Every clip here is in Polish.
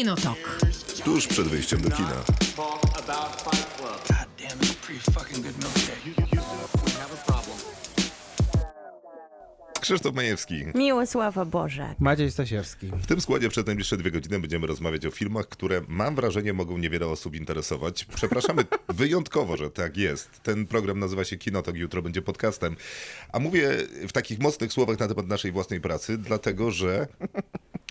Kinotok. Tuż przed wyjściem do kina. Krzysztof Majewski. Miłosława Boże. Maciej Stasierski. W tym składzie przez najbliższe dwie godziny będziemy rozmawiać o filmach, które mam wrażenie mogą niewiele osób interesować. Przepraszamy wyjątkowo, że tak jest. Ten program nazywa się Kinotok, jutro będzie podcastem. A mówię w takich mocnych słowach na temat naszej własnej pracy, dlatego że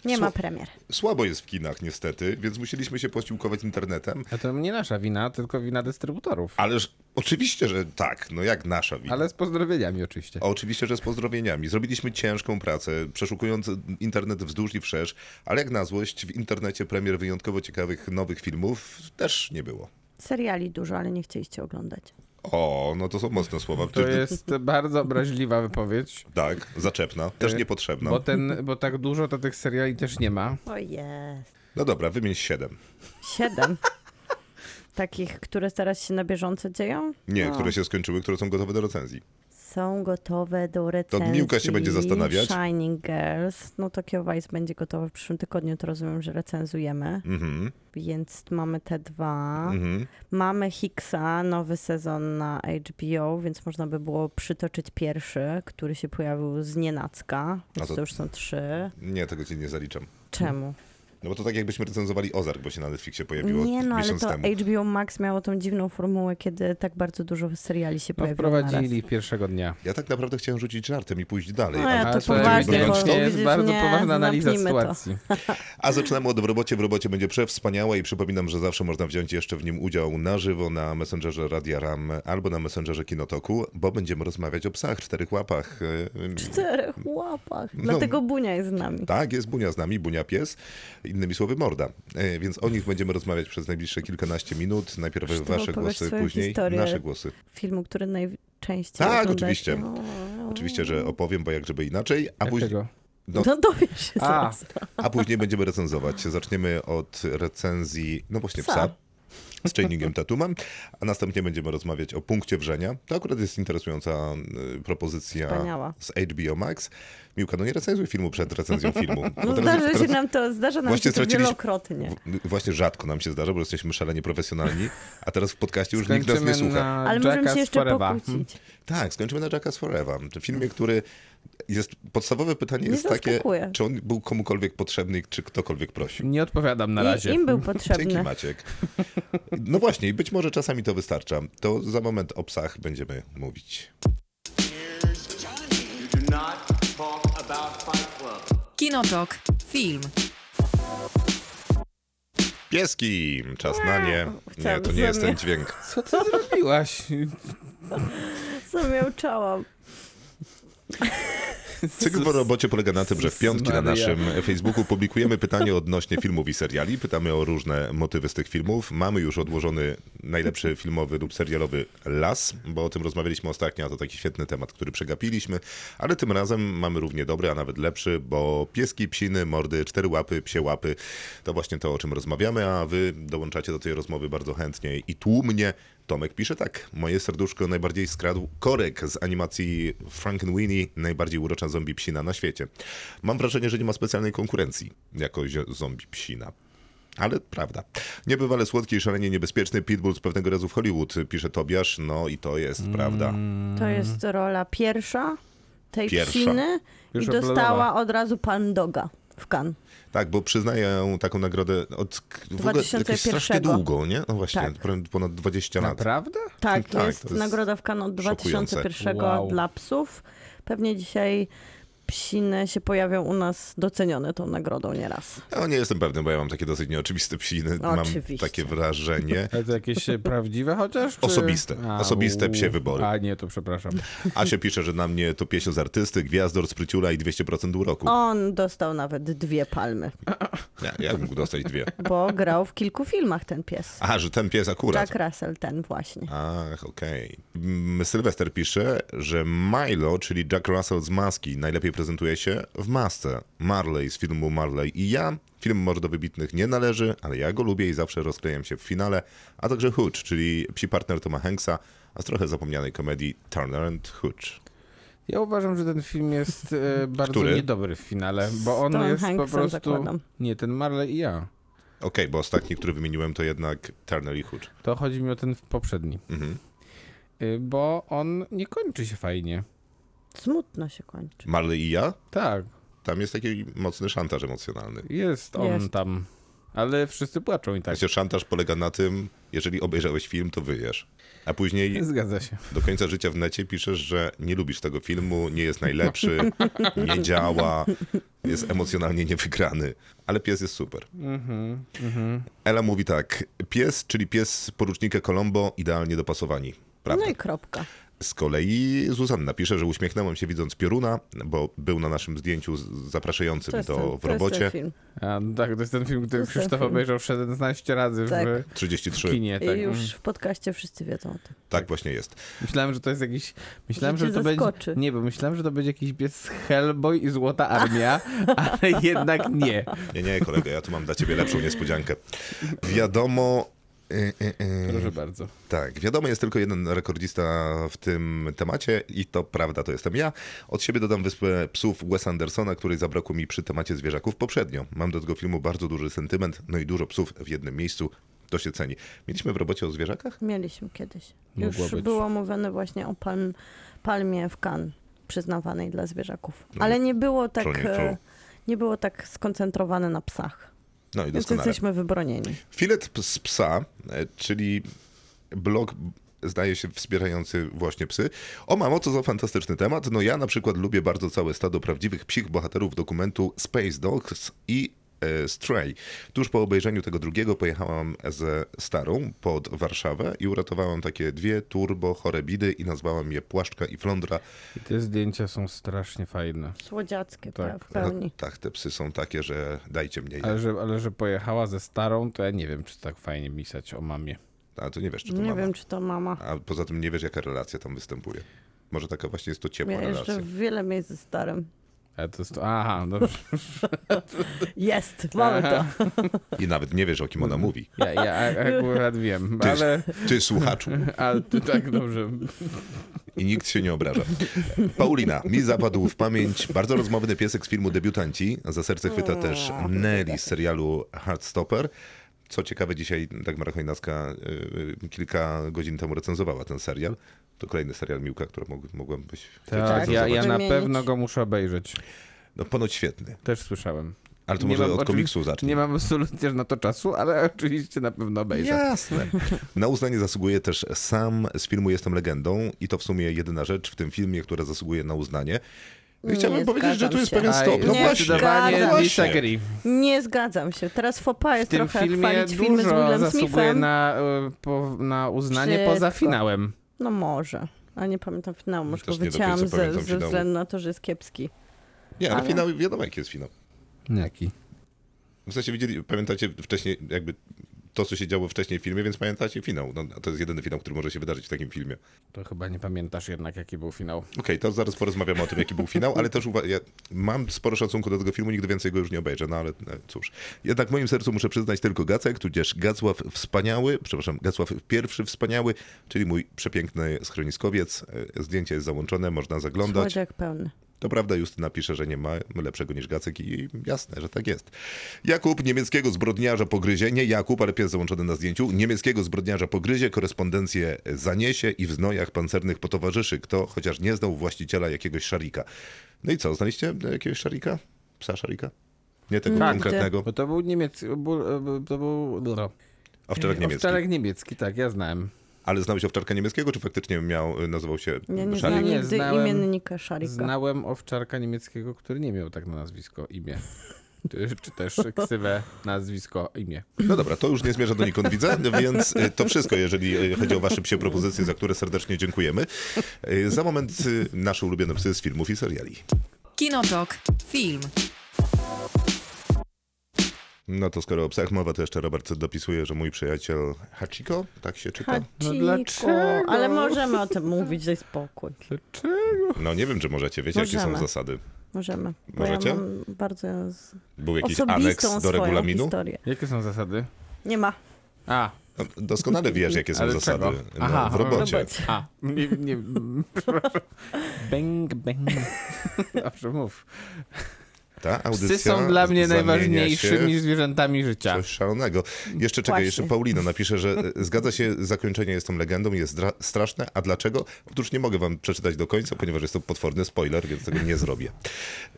Nie ma premier. słabo jest w kinach niestety, więc musieliśmy się posiłkować internetem. A to nie nasza wina, tylko wina dystrybutorów. Ależ oczywiście, że tak, no jak nasza wina. Ale z pozdrowieniami oczywiście. Oczywiście, że z pozdrowieniami. Zrobiliśmy ciężką pracę, przeszukując internet wzdłuż i wszerz, ale jak na złość w internecie premier wyjątkowo ciekawych nowych filmów też nie było. Seriali dużo, ale nie chcieliście oglądać. O, no to są mocne słowa. To jest bardzo obraźliwa wypowiedź. Tak, zaczepna, też Y, niepotrzebna. Bo, ten, bo tak dużo to tych seriali też nie ma. O jest. No dobra, wymień siedem. Siedem. Takich, które teraz się na bieżąco dzieją? Nie, No. które się skończyły, które są gotowe do recenzji. Są gotowe do recenzji. Miłka się będzie zastanawiać. Shining Girls. No Tokyo Vice będzie gotowe w przyszłym tygodniu, to rozumiem, że recenzujemy. Mhm, Więc mamy te dwa. mhm. Mamy Hicksa, nowy sezon na HBO, więc można by było przytoczyć pierwszy, który się pojawił z nienacka. Więc to- to już są trzy. Nie, tego ci nie zaliczam. Czemu? No bo to tak jakbyśmy recenzowali Ozark, bo się na Netflixie pojawiło Nie no, ale miesiąc to temu. HBO Max miało tą dziwną formułę, kiedy tak bardzo dużo seriali się No, pojawiło naraz. wprowadzili pierwszego dnia. Ja tak naprawdę chciałem rzucić żartem i pójść dalej. No ja to to poważnie, bo jest widzisz, bardzo nie, poważna analiza to. sytuacji. A zaczynamy od w robocie. W robocie będzie przewspaniałe i przypominam, że zawsze można wziąć jeszcze w nim udział na żywo na Messengerze Radia RAM albo na Messengerze Kinotoku, bo będziemy rozmawiać o psach, czterech łapach. Czterech łapach. No. Dlatego Bunia jest z nami. Tak, jest Bunia z nami, Bunia pies, innymi słowy morda. E, Więc o nich będziemy rozmawiać przez najbliższe kilkanaście minut. Najpierw wasze głosy, później nasze głosy. Filmu, który najczęściej Tak, oczywiście. Oczywiście, że opowiem, bo jak żeby inaczej, a później, Dlaczego? no, No dowiesz się A. zaraz. a później będziemy recenzować. Zaczniemy od recenzji, no właśnie Psa. psa. Z Chainingiem Tatumem, a następnie będziemy rozmawiać o punkcie wrzenia. To akurat jest interesująca y, propozycja Wspaniała. z HBO Max. Miłka, no nie recenzuj filmu przed recenzją filmu. No Bo teraz- zdarza się nam to, zdarza nam Właśnie się to wielokrotnie. W- Właśnie rzadko nam się zdarza, bo jesteśmy szalenie profesjonalni, a teraz w podcaście już nikt nas nie Skończymy słucha. Ale możemy się jeszcze Forever. pokłócić. Tak, skończymy na Jackass Forever. To filmie, który jest... Podstawowe pytanie Nie jest takie, zaskakuje. czy on był komukolwiek potrzebny, czy ktokolwiek prosił. Nie odpowiadam na I, razie. Im był Dzięki potrzebny. Maciek. No właśnie, i być może czasami to wystarcza. To za moment o psach będziemy mówić. Kinotok. Film. Pieski! Czas na nie. Nie, to nie jest ten dźwięk. Co ty zrobiłaś? Co miałczałam. Cykl po robocie polega na tym, że w piątki na naszym Facebooku publikujemy pytanie odnośnie filmów i seriali. Pytamy o różne motywy z tych filmów. Mamy już odłożony najlepszy filmowy lub serialowy las, bo o tym rozmawialiśmy ostatnio, a to taki świetny temat, który przegapiliśmy. Ale tym razem mamy równie dobry, a nawet lepszy, bo pieski, psiny, mordy, cztery łapy, psie łapy, to właśnie to, o czym rozmawiamy, a wy dołączacie do tej rozmowy bardzo chętnie i tłumnie. Tomek pisze tak. Moje serduszko najbardziej skradł korek z animacji Frankenweenie, najbardziej urocza zombie psina na świecie. Mam wrażenie, że nie ma specjalnej konkurencji jako zombie psina. Ale prawda. Niebywale słodki i szalenie niebezpieczny Pitbull z pewnego razu w Hollywood, pisze Tobiasz. No i to jest prawda. To jest rola pierwsza tej Pierwsza. psiny i Pierwsza dostała planowa. od razu pan Doga w Cannes. Tak, bo przyznaję taką nagrodę od w ogóle 2001. jakieś strasznie długo, nie? No właśnie, Tak. pon- ponad 20 lat. Naprawdę? Tak, Tak, jest, to jest nagroda w szokujące. 2001 Wow. dla psów. Pewnie dzisiaj psiny się pojawią u nas docenione tą nagrodą nieraz. Ja nie jestem pewny, bo ja mam takie dosyć nieoczywiste psiny. Mam Oczywiście. takie wrażenie. Ale to jakieś e, prawdziwe chociaż? Czy... Osobiste. Osobiste psie wybory. A nie, to przepraszam. Asia pisze, że na mnie to piesio z artysty, gwiazdor, spryciula i 200% uroku. On dostał nawet dwie palmy, Ja, ja mógł dostać dwie. bo grał w kilku filmach ten pies. Aha, że ten pies akurat. Jack Russell, ten właśnie. Ach, okej. Mm, Sylwester pisze, że Milo, czyli Jack Russell z Maski, najlepiej prezentuje się w masce. Marley z filmu Marley i ja. Film może do wybitnych nie należy, ale ja go lubię i zawsze rozklejam się w finale. A także Hooch, czyli psi partner Toma Hanksa, a z trochę zapomnianej komedii Turner and Hooch. Ja uważam, że ten film jest e, bardzo Który? niedobry w finale, bo on Tom jest po Hanksem prostu... zakładam. Nie, ten Marley i ja. Okej, bo ostatni, który wymieniłem, to jednak Turner i Hooch. To chodzi mi o ten poprzedni. Mhm. Y, Bo on nie kończy się fajnie. Smutno się kończy. Marley i ja? Tak, Tam jest taki mocny szantaż emocjonalny. jest on Jest. tam. Ale wszyscy płaczą i tak. Znaczy, szantaż polega na tym, jeżeli obejrzałeś film, to wyjesz. A później Zgadza się. do końca życia w necie piszesz, że nie lubisz tego filmu, nie jest najlepszy, nie działa, jest emocjonalnie niewygrany. Ale pies jest super. Ela mówi tak. Pies, czyli pies porucznika Colombo, idealnie dopasowani. Prawda? No i kropka. Z kolei Zuzanna pisze, że uśmiechnęłam się widząc pioruna, bo był na naszym zdjęciu zapraszającym To jest, do, ten, w to jest ten robocie. film. A, tak, to jest ten film, który Krzysztof film. obejrzał 16 razy Tak. w 33. kinie. Tak. I już w podcaście wszyscy wiedzą o tym. Tak właśnie jest. Myślałem, że to jest jakiś. Myślałem, Że że, to będzie. zaskoczy. Nie, bo myślałem, że to będzie jakiś pies Hellboy i Złota Armia, ale jednak nie. Nie, nie, kolego, ja tu mam dla ciebie lepszą niespodziankę. Wiadomo... y, y, y, Proszę bardzo. Tak, wiadomo, jest tylko jeden rekordzista w tym temacie i to prawda, to jestem ja. Od siebie dodam Wyspę Psów Wes Andersona, której zabrakło mi przy temacie zwierzaków poprzednio. Mam do tego filmu bardzo duży sentyment, no i dużo psów w jednym miejscu. To się ceni. Mieliśmy w robocie o zwierzakach? Mieliśmy kiedyś. Mogło Już być. było mówione właśnie o palm, palmie w Cannes przyznawanej dla zwierzaków. No, Ale nie było tak, nie było tak skoncentrowane na psach. No i Więc doskonale. jesteśmy wybronieni. Filet z psa, e, czyli blog zdaje się wspierający właśnie psy. O mamo, co za fantastyczny temat. No ja na przykład lubię bardzo całe stado prawdziwych psich bohaterów dokumentu Space Dogs i Stray. Tuż po obejrzeniu tego drugiego pojechałam ze starą pod Warszawę i uratowałam takie dwie turbo chore bidy i nazwałam je Płaszczka i Flądra. I te zdjęcia są strasznie fajne. Słodziackie, Tak. tak, w pełni. Tak, te psy są takie, że dajcie mnie je. Ale że, ale że pojechała ze starą, to ja nie wiem, czy tak fajnie pisać o mamie. A to nie wiesz, czy to Nie mama. wiem, czy to mama. A poza tym nie wiesz, jaka relacja tam występuje. Może taka właśnie jest to ciepła Ja relacja. jeszcze wiele miejsc ze starym. Ale to jest to. Aha, dobrze. Jest, mamy to. I nawet nie wiesz, o kim ona mówi. Ja, ja akurat wiem, Ty- ale, Ty, słuchaczu. ale to tak dobrze. I nikt się nie obraża. Paulina, mi zapadł w pamięć bardzo rozmowny piesek z filmu Debiutanci. Za serce chwyta też Nelly z serialu Heartstopper. Co ciekawe, dzisiaj Dagmara Chojnacka y, kilka godzin temu recenzowała ten serial. To kolejny serial Miłka, który mógł, mogłem być Tak, ja, ja na pewno go muszę obejrzeć. No ponoć świetny. Też słyszałem. Ale to Nie może mam od komiksu zacznij. Nie mam absolutnie na to czasu, ale oczywiście na pewno obejrzę. Jasne. Na uznanie zasługuje też sam z filmu Jestem legendą i to w sumie jedyna rzecz w tym filmie, która zasługuje na uznanie. No i Nie chciałbym powiedzieć, że tu jest się. pewien stop. No Nie właśnie. zgadzam właśnie. disagree. Nie zgadzam się. Teraz fopa W jest tym trochę filmie chwalić filmy z dużo Willem zasługuje Smithem. na, e, po, na uznanie Wszystko. poza finałem. No może. A nie pamiętam finału, może go wycięłam ze, ze względu na to, że jest kiepski. Nie, ale Ale- finał, wiadomo jaki jest finał. Jaki? W sensie widzieli, pamiętacie wcześniej jakby to, co się działo wcześniej w filmie, więc pamiętacie finał. No, to jest jedyny finał, który może się wydarzyć w takim filmie. To chyba nie pamiętasz jednak, jaki był finał. Okej, to zaraz porozmawiamy o tym, jaki był finał, ale też uwa- ja mam sporo szacunku do tego filmu, nigdy więcej go już nie obejrzę, no ale e, cóż. Jednak w moim sercu muszę przyznać tylko Gacek, tudzież Gacław Wspaniały, przepraszam, Gacław Pierwszy Wspaniały, czyli mój przepiękny schroniskowiec. E, Zdjęcie jest załączone, można zaglądać. Słodziak pełny. To prawda, Justyna pisze, że nie ma lepszego niż Gacek i jasne, że tak jest. Jakub niemieckiego zbrodniarza pogryzie, nie Jakub, ale pies załączony na zdjęciu, niemieckiego zbrodniarza pogryzie, korespondencję zaniesie i w znojach pancernych potowarzyszy, kto chociaż nie znał właściciela jakiegoś szarika. No i co, znaliście jakiegoś szarika? Psa szarika? Nie tego Tak, konkretnego. Bo to był niemiecki, bu- e, to był no, Owczarek niemiecki. owczarek niemiecki, tak, ja znałem. Ale znałeś owczarka niemieckiego, czy faktycznie miał, nazywał się Ja nie szarik? Nie, nigdy znałem- imiennika Szarika. Znałem owczarka niemieckiego, który nie miał tak na nazwisko, imię. Czy, też ksywę, nazwisko, imię. No dobra, to już nie zmierza donikąd, widzę, więc y, to wszystko, jeżeli y, chodzi o wasze psie propozycje, za które serdecznie dziękujemy. Y, Za moment y, nasze ulubione psy z filmów i seriali. Kinotok. Film. No to skoro o psach mowa, to jeszcze Robert dopisuje, że mój przyjaciel Hachiko, tak się czyta? No Hachiko. dlaczego? Ale możemy o tym mówić, daj spokój. Dlaczego? No nie wiem, czy możecie, wiecie jakie są Możemy. zasady. Możemy. Możecie? Ja mam bardzo z... Był jakiś aneks do regulaminu? historię. Jakie są zasady? Nie ma. A, No, doskonale wiesz, jakie są Ale zasady no, Aha, w robocie. robocie. a, nie, nie, przepraszam. Bang, bang. Dobrze, mów. Ta audycja Psy są dla mnie najważniejszymi zwierzętami życia. Coś szalonego. Jeszcze czekaj, Właśnie. jeszcze Paulina napisze, że e, zgadza się, zakończenie jest tą legendą, jest straszne. A dlaczego? Otóż nie mogę wam przeczytać do końca, ponieważ jest to potworny spoiler, więc tego nie zrobię.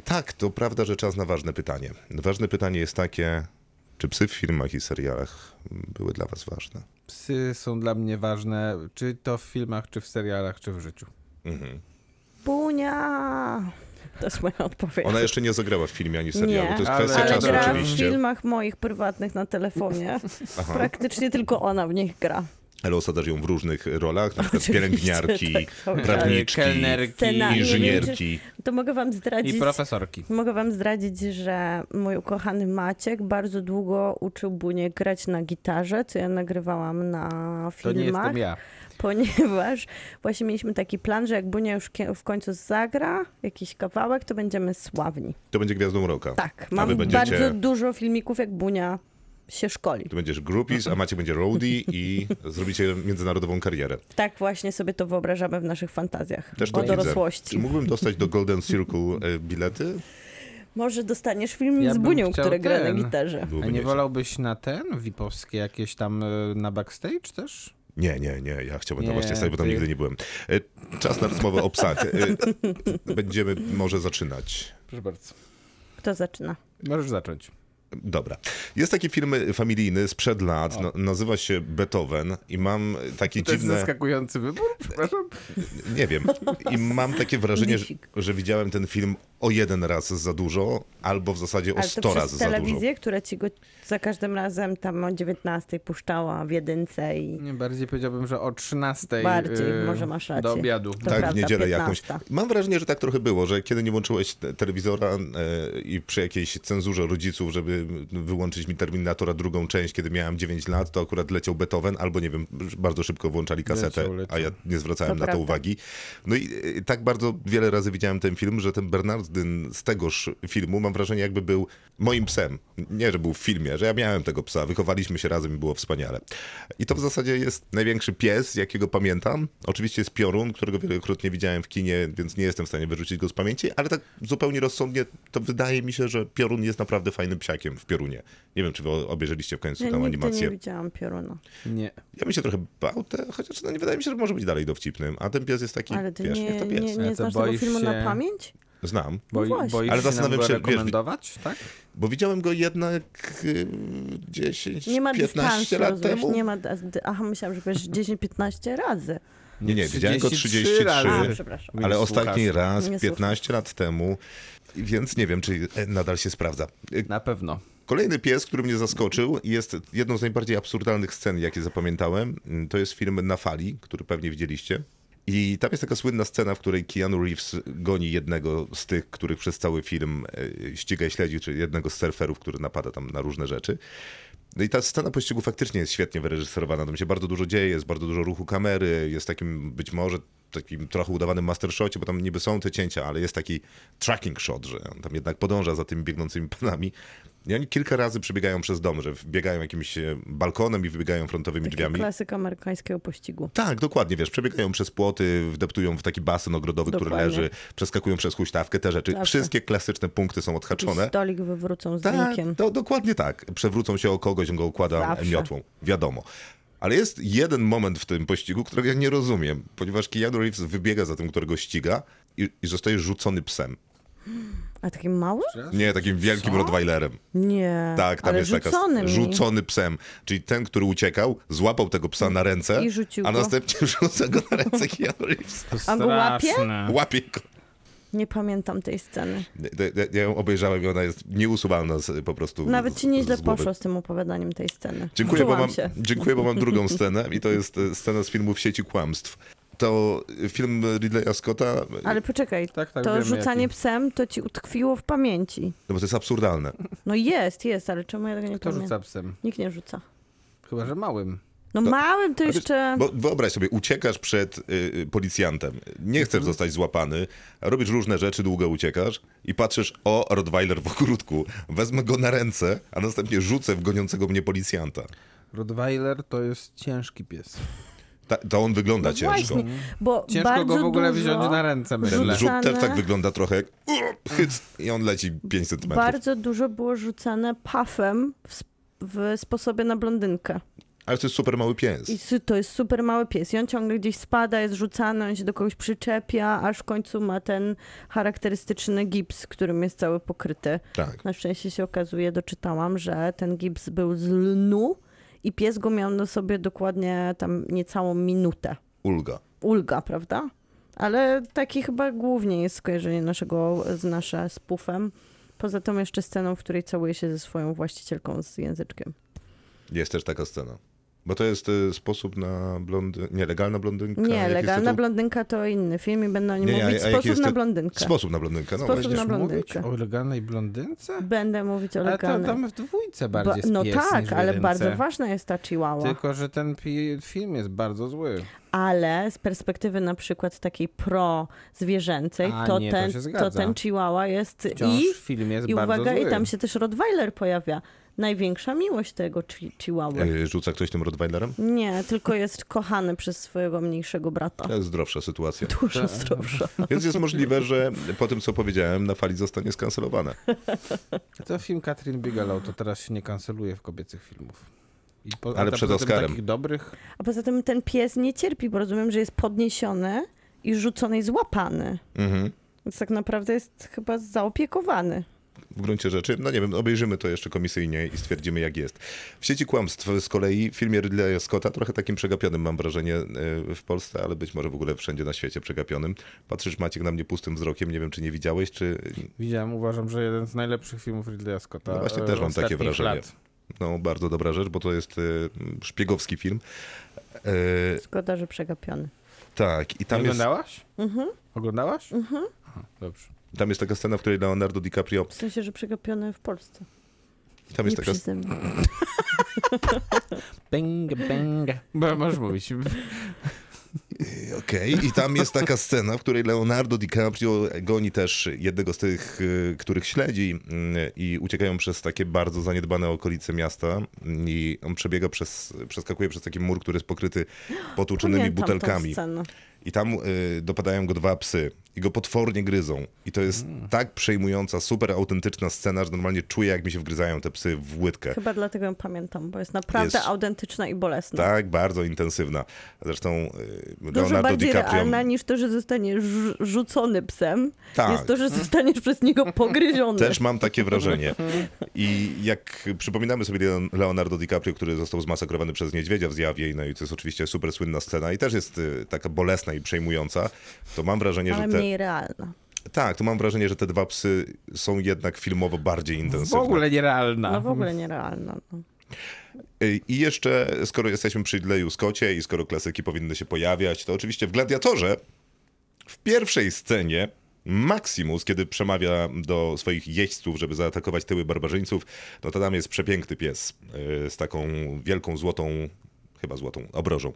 Tak, to prawda, że czas na ważne pytanie. Ważne pytanie jest takie, czy psy w filmach i serialach były dla was ważne? Psy są dla mnie ważne, czy to w filmach, czy w serialach, czy w życiu. Mhm. Bunia! To jest moja odpowiedź. Ona jeszcze nie zagrała w filmie ani serialu, Nie, to jest ale- kwestia Ale czasu gra w oczywiście. filmach moich prywatnych na telefonie. Aha. Praktycznie tylko ona w nich gra. Ale osadzasz ją w różnych rolach, na przykład Oczywiście, pielęgniarki, tak, cały czas. prawniczki, Kelnerki Scena- inżynierki. To mogę wam i zdradzić. profesorki. Mogę wam zdradzić, że mój ukochany Maciek bardzo długo uczył Bunię grać na gitarze, co ja nagrywałam na To nie filmach, jestem ja. ponieważ właśnie mieliśmy taki plan, że jak Bunia już w końcu zagra jakiś kawałek, to będziemy sławni. To będzie gwiazdą roka. Tak, mam będziecie- bardzo dużo filmików, jak Bunia się szkoli. Ty będziesz groupies, a Macie będzie roadie i zrobicie międzynarodową karierę. Tak właśnie sobie to wyobrażamy w naszych fantazjach Też o widzę. dorosłości. Czy mógłbym dostać do Golden Circle e, bilety? Może dostaniesz film Ja z Bunią, który gra na gitarze. A nie wolałbyś na ten, VIP-owskie jakieś tam y, na backstage też? Nie, nie, nie, ja chciałbym tam Nie, właśnie stać, bo tam ty- nigdy nie byłem. E, Czas na rozmowę o psach. E, Będziemy może zaczynać. Proszę bardzo. Kto zaczyna? Możesz zacząć. Dobra. Jest taki film familijny sprzed lat, na, nazywa się Beethoven i mam takie To jest dziwne... zaskakujący wybór, przepraszam. Nie wiem. I mam takie wrażenie, że, że widziałem ten film o jeden raz za dużo, albo w zasadzie o Ale to sto razy za dużo. telewizję, która ci go za każdym razem tam o 19 puszczała w jedynce i Nie, bardziej powiedziałbym, że o 13 Bardziej, y, może masz rację. do obiadu. To tak, prawda, w niedzielę 15. jakąś. Mam wrażenie, że tak trochę było, że kiedy nie włączyłeś te- telewizora e, i przy jakiejś cenzurze rodziców, żeby wyłączyć mi Terminatora drugą część, kiedy miałem 9 lat, to akurat leciał Beethoven, albo nie wiem, bardzo szybko włączali kasetę, Leciał, leciał. a ja nie zwracałem To na to prawda. uwagi. No i tak bardzo wiele razy widziałem ten film, że ten Bernardyn z tegoż filmu, mam wrażenie, jakby był moim psem. Nie, że był w filmie, że ja miałem tego psa, wychowaliśmy się razem i było wspaniale. I to w zasadzie jest największy pies, jakiego pamiętam. Oczywiście jest piorun, którego wielokrotnie widziałem w kinie, więc nie jestem w stanie wyrzucić go z pamięci, ale tak zupełnie rozsądnie, to wydaje mi się, że piorun jest naprawdę fajnym psiakiem w piorunie. Nie wiem, czy wy obejrzeliście w końcu Ja tę nigdy animację. nie widziałam pioruna. Nie. Ja bym się trochę bał, te, chociaż no, nie wydaje mi się, że może być dalej dowcipnym. A ten pies jest taki, Ale ty wiesz, nie, niech to pies. nie, nie znasz tego filmu na się- pamięć? Znam, Boi, właśnie. boisz Ale się zastanawiam się, wiesz, rekomendować, tak? bo widziałem go jednak y, 10, Nie ma 15 dystansu, lat rozumiesz? temu. Nie ma, aha, myślałam, że powiesz 10-15 razy. Nie, nie, widziałem go 33 razy. A. Ale ostatni słuchasz. raz Nie 15 lat temu, więc nie wiem, czy nadal się sprawdza. Na pewno. Kolejny pies, który mnie zaskoczył, jest jedną z najbardziej absurdalnych scen, jakie zapamiętałem. To jest film Na fali, który pewnie widzieliście. I tam jest taka słynna scena, w której Keanu Reeves goni jednego z tych, których przez cały film e, ściga i śledzi, czyli jednego z surferów, który napada tam na różne rzeczy. No i ta scena pościgu faktycznie jest świetnie wyreżyserowana. Tam się bardzo dużo dzieje, jest bardzo dużo ruchu kamery, jest takim być może takim trochę udawanym mastershocie, bo tam niby są te cięcia, ale jest taki tracking shot, że on tam jednak podąża za tymi biegnącymi panami. I oni kilka razy przebiegają przez dom, że biegają jakimś e, balkonem i wybiegają frontowymi Taki drzwiami. klasyk amerykańskiego pościgu. Tak, dokładnie, wiesz, przebiegają przez płoty, wdeptują w taki basen ogrodowy, który Dokładnie. leży, przeskakują przez huśtawkę, te rzeczy. Zawsze. Wszystkie klasyczne punkty są odhaczone. stolik wywrócą z Tak, to dokładnie tak. Przewrócą się o kogoś, on go układa Zawsze. miotłą. Wiadomo. Ale jest jeden moment w tym pościgu, którego ja nie rozumiem, ponieważ Keanu Reeves wybiega za tym, którego ściga i, i zostaje rzucony psem. A taki mały? Nie, takim wielkim Rottweilerem. Nie. Tak, tam ale jest taka rzucony mi. rzucony psem. Czyli ten, który uciekał, złapał tego psa na ręce, I rzucił a go. następnie rzuca go na ręce Keanu Reeves. A go łapie? Łapie go. Nie pamiętam tej sceny. Ja- ja- Ja ją obejrzałem i ona jest nieusuwalna z, po prostu. Nawet ci nieźle z poszło z tym opowiadaniem tej sceny. Dziękuję bo, mam, dziękuję, bo mam drugą scenę i to jest e, scena z filmu W sieci kłamstw. To film Ridleya Scotta, Ale poczekaj, Tak, tak, to wiemy, rzucanie jaki. psem to ci utkwiło w pamięci. no bo to jest absurdalne. No jest, jest, ale czemu ja tego nie Kto pamiętam? rzuca psem? Nikt nie rzuca. Chyba, że małym. No małym to jeszcze... Bo wyobraź sobie, uciekasz przed y, y, policjantem, nie chcesz zostać złapany, robisz różne rzeczy, długo uciekasz i patrzysz, o, Rottweiler w ogródku, wezmę go na ręce, a następnie rzucę w goniącego mnie policjanta. Rottweiler to jest ciężki pies. Ta, to on wygląda No ciężko. właśnie, bo Ciężko bardzo go w ogóle dużo, wziąć na ręce, Ten myślę. Rzut też tak wygląda trochę jak hyc, i on leci 5 centymetrów. Bardzo dużo było rzucane puffem w, w sposobie na blondynkę. Ale to jest super mały pies. I to jest super mały pies. I on ciągle gdzieś spada, jest rzucany, on się do kogoś przyczepia, aż w końcu ma ten charakterystyczny gips, którym jest cały pokryty. Tak. Na szczęście się okazuje, doczytałam, że ten gips był z lnu i pies go miał na sobie dokładnie tam niecałą minutę. Ulga. Ulga, prawda? Ale taki chyba głównie jest skojarzenie naszego z nasze z pufem. Poza tą jeszcze sceną, w której całuje się ze swoją właścicielką z języczkiem. Jest też taka scena. Bo to jest y, sposób na blondy... nielegalna blondynka. Nie, Jaki jest legalna tytuł? blondynka to inny film i będę o nim Nie, nie, a- mówić. a jaki Sposób jest na blondynkę. Sposób na blondynkę, no Sposób właśnie. na Będziesz mówić blondynkę. o legalnej blondynce? Będę mówić o Ale to legalnej. tam w dwójce Ba- bardziej jest no pies tak, niż w ale jedynce. bardzo ważna jest ta chihuahua. Tylko, że ten pi- film jest bardzo zły. Ale z perspektywy na przykład takiej pro-zwierzęcej, A, to, nie, to ten, się to ten chihuahua jest Wciąż i, film jest i bardzo uwaga, zły. i tam się też Rottweiler pojawia. Największa miłość tego chi- chihuahua. Y, Rzuca ktoś tym Rottweilerem? Nie, tylko jest kochany przez swojego mniejszego brata. To jest zdrowsza sytuacja. Dużo zdrowsza. Więc jest możliwe, że po tym, co powiedziałem, na fali zostanie skancelowane. To film Catherine Bigelow to teraz się nie kanceluje w kobiecych filmów. I po, Ale a przed poza tym Oscarem. takich dobrych. A poza tym ten pies nie cierpi, bo rozumiem, że jest podniesiony i rzucony i złapany. Mhm. Więc tak naprawdę jest chyba zaopiekowany. W gruncie rzeczy, no nie wiem, obejrzymy to jeszcze komisyjnie i stwierdzimy, jak jest. W sieci kłamstw z kolei w filmie Ridleya Scotta, trochę takim przegapionym mam wrażenie y, w Polsce, ale być może w ogóle wszędzie na świecie przegapionym. Patrzysz Maciek na mnie pustym wzrokiem, nie wiem, czy nie widziałeś, czy... Widziałem, uważam, że jeden z najlepszych filmów Ridleya Scotta. No właśnie e, też mam takie ostatnich wrażenie. Lat. No, bardzo dobra rzecz, bo to jest y, szpiegowski film. Szkoda, że przegapiony. tak, i Nie tam jest, oglądałaś? Mhm. Oglądałaś? Mhm. dobrze. Tam jest taka scena, w której Leonardo DiCaprio... W sensie, że przegapiony w Polsce. Tam jest nie taka. Bang, bang. Bo możesz mówić. Okej, i tam jest taka scena, w której Leonardo DiCaprio goni też jednego z tych, y, których śledzi y, i uciekają przez takie bardzo zaniedbane okolice miasta i on przebiega przez, przeskakuje przez taki mur, który jest pokryty potłuczonymi Pamiętam tą butelkami. I tam y, dopadają go dwa psy i go potwornie gryzą. I to jest tak przejmująca, super autentyczna scena, że normalnie czuję, jak mi się wgryzają te psy w łydkę. Chyba dlatego ją pamiętam, bo jest naprawdę Jest- autentyczna i bolesna. Tak, bardzo intensywna. Zresztą y, Dużo Leonardo bardziej DiCaprio... realna niż to, że zostaniesz rzu- rzucony psem. Tak. Jest to, że zostaniesz przez niego pogryziony. Też mam takie wrażenie. I jak przypominamy sobie Leon- Leonardo DiCaprio, który został zmasakrowany przez niedźwiedzia w zjawie, no i to jest oczywiście super słynna scena i też jest y, taka bolesna i przejmująca, to mam wrażenie, ale że te... mniej realna. Tak, to mam wrażenie, że te dwa psy są jednak filmowo bardziej W intensywne. ogóle nierealna. No w ogóle nierealna. No. Y, I jeszcze, skoro jesteśmy przy Leju Scottie i skoro klasyki powinny się pojawiać, to oczywiście w Gladiatorze w pierwszej scenie Maximus, kiedy przemawia do swoich jeźdźców, żeby zaatakować tyły barbarzyńców, no to tam jest przepiękny pies y, z taką wielką złotą chyba złotą obrożą.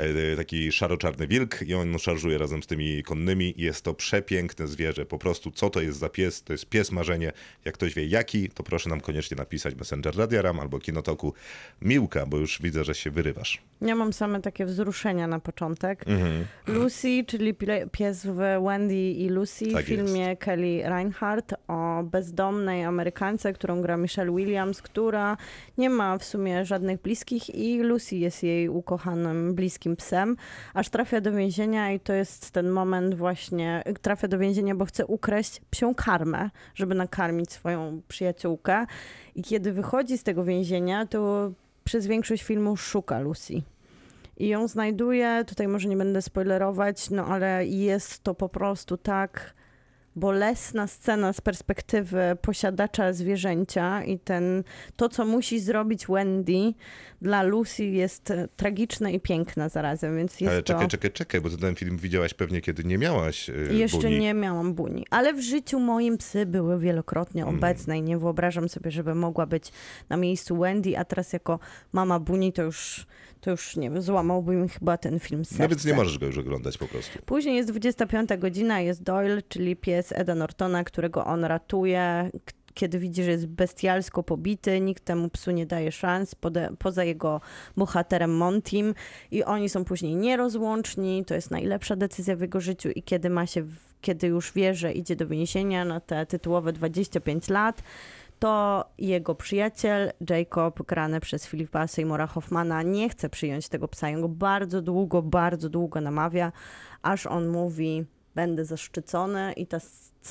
Y, Taki szaro-czarny wilk i on szarżuje razem z tymi konnymi jest to przepiękne zwierzę. Po prostu co to jest za pies? To jest pies marzenie. Jak ktoś wie jaki, to proszę nam koniecznie napisać Messenger Radia Ram albo Kinotoku Miłka, bo już widzę, że się wyrywasz. Ja mam same takie wzruszenia na początek. Mhm. Lucy, czyli pies w Wendy i Lucy, Tak w filmie Kelly Reinhardt o bezdomnej Amerykance, którą gra Michelle Williams, która nie ma w sumie żadnych bliskich i Lucy jest jej ukochanym, bliskim psem, aż trafia do więzienia i to jest ten moment właśnie, trafia do więzienia, bo chce ukraść psią karmę, żeby nakarmić swoją przyjaciółkę i kiedy wychodzi z tego więzienia, to przez większość filmu szuka Lucy. I ją znajduje, tutaj może nie będę spoilerować, no ale jest to po prostu tak bolesna scena z perspektywy posiadacza zwierzęcia i ten, to, co musi zrobić Wendy dla Lucy jest e, tragiczne i piękne zarazem, więc jest Ale to... czekaj, czekaj, czekaj, bo ten film widziałaś pewnie, kiedy nie miałaś y, Jeszcze buni. nie miałam buni, ale w życiu moim psy były wielokrotnie Mm. obecne i nie wyobrażam sobie, żeby mogła być na miejscu Wendy, a teraz jako mama buni to już, to już nie wiem, złamałby mi chyba ten film serce. No więc nie możesz go już oglądać po prostu. Później jest 25 godzina, jest Doyle, czyli pies Eda Nortona, którego on ratuje, kiedy widzi, że jest bestialsko pobity, nikt temu psu nie daje szans, pode, poza jego bohaterem Montim i oni są później nierozłączni, to jest najlepsza decyzja w jego życiu i kiedy ma się, kiedy już wie, że idzie do więzienia na te tytułowe 25 lat, to jego przyjaciel Jacob, grany przez Filipa Seymoura Hoffmana, nie chce przyjąć tego psa. On go bardzo długo, bardzo długo namawia, aż on mówi, będę zaszczycony i ta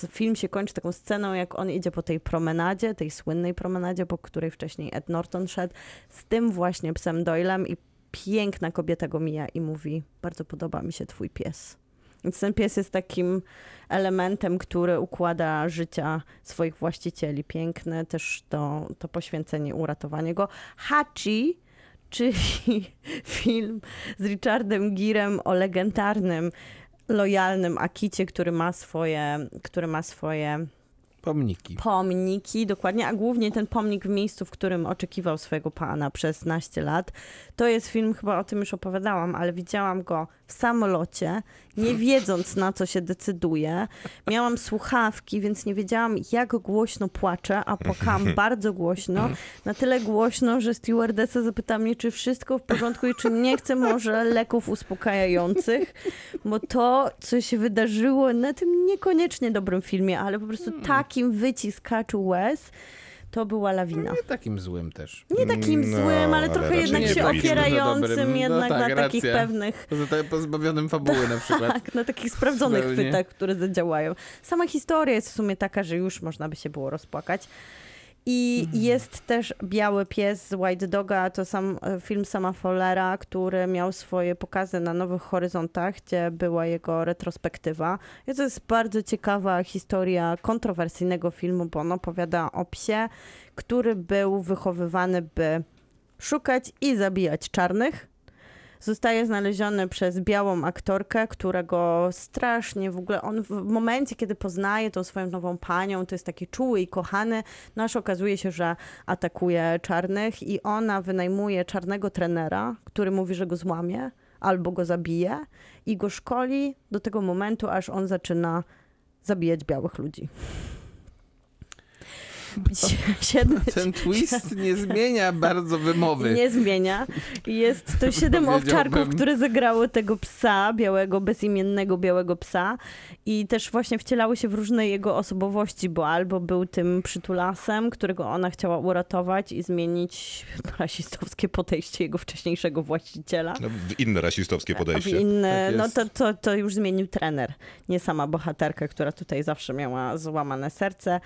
film się kończy taką sceną, jak on idzie po tej promenadzie, tej słynnej promenadzie, po której wcześniej Ed Norton szedł, z tym właśnie psem Doylem i piękna kobieta go mija i mówi, bardzo podoba mi się twój pies. Więc ten pies jest takim elementem, który układa życia swoich właścicieli. Piękne też to, to poświęcenie, uratowanie go. Hachi, czyli film z Richardem Girem o legendarnym, lojalnym Akicie, który ma swoje, który ma swoje Pomniki. pomniki, dokładnie, a głównie ten pomnik w miejscu, w którym oczekiwał swojego pana przez naście lat. To jest film, chyba o tym już opowiadałam, ale widziałam go w samolocie, nie wiedząc na co się decyduje. Miałam słuchawki, więc nie wiedziałam jak głośno płaczę, a płakałam bardzo głośno. Na tyle głośno, że stewardessa zapytała mnie, czy wszystko w porządku i czy nie chcę może leków uspokajających, bo to, co się wydarzyło na tym niekoniecznie dobrym filmie, ale po prostu takim wyciskaczu łez, to była lawina. Nie takim złym też. Nie takim No, złym, ale trochę jednak się opierającym Dobrym, no jednak tak, na takich racja. pewnych pozbawionym fabuły na przykład. tak, na takich sprawdzonych Zupełnie. chwytach, które zadziałają. Sama historia jest w sumie taka, że już można by się było rozpłakać. I Mhm. jest też Biały Pies z White Doga, to sam e, film sama Follera, który miał swoje pokazy na Nowych Horyzontach, gdzie była jego retrospektywa. I to jest bardzo ciekawa historia kontrowersyjnego filmu, bo on opowiada o psie, który był wychowywany, by szukać i zabijać czarnych. Zostaje znaleziony przez białą aktorkę, którego strasznie w ogóle on w momencie, kiedy poznaje tą swoją nową panią, to jest taki czuły i kochany, no okazuje się, że atakuje czarnych i ona wynajmuje czarnego trenera, który mówi, że go złamie albo go zabije i go szkoli do tego momentu, aż on zaczyna zabijać białych ludzi. Siedem, Ten twist nie zmienia bardzo wymowy. nie zmienia. Jest to siedem owczarków, które zagrały tego psa, białego, bezimiennego białego psa i też właśnie wcielały się w różne jego osobowości, bo albo był tym przytulasem, którego ona chciała uratować i zmienić rasistowskie podejście jego wcześniejszego właściciela. No, w inne rasistowskie A w podejście. inne, Tak no to, to, to już zmienił trener, nie sama bohaterka, która tutaj zawsze miała złamane serce.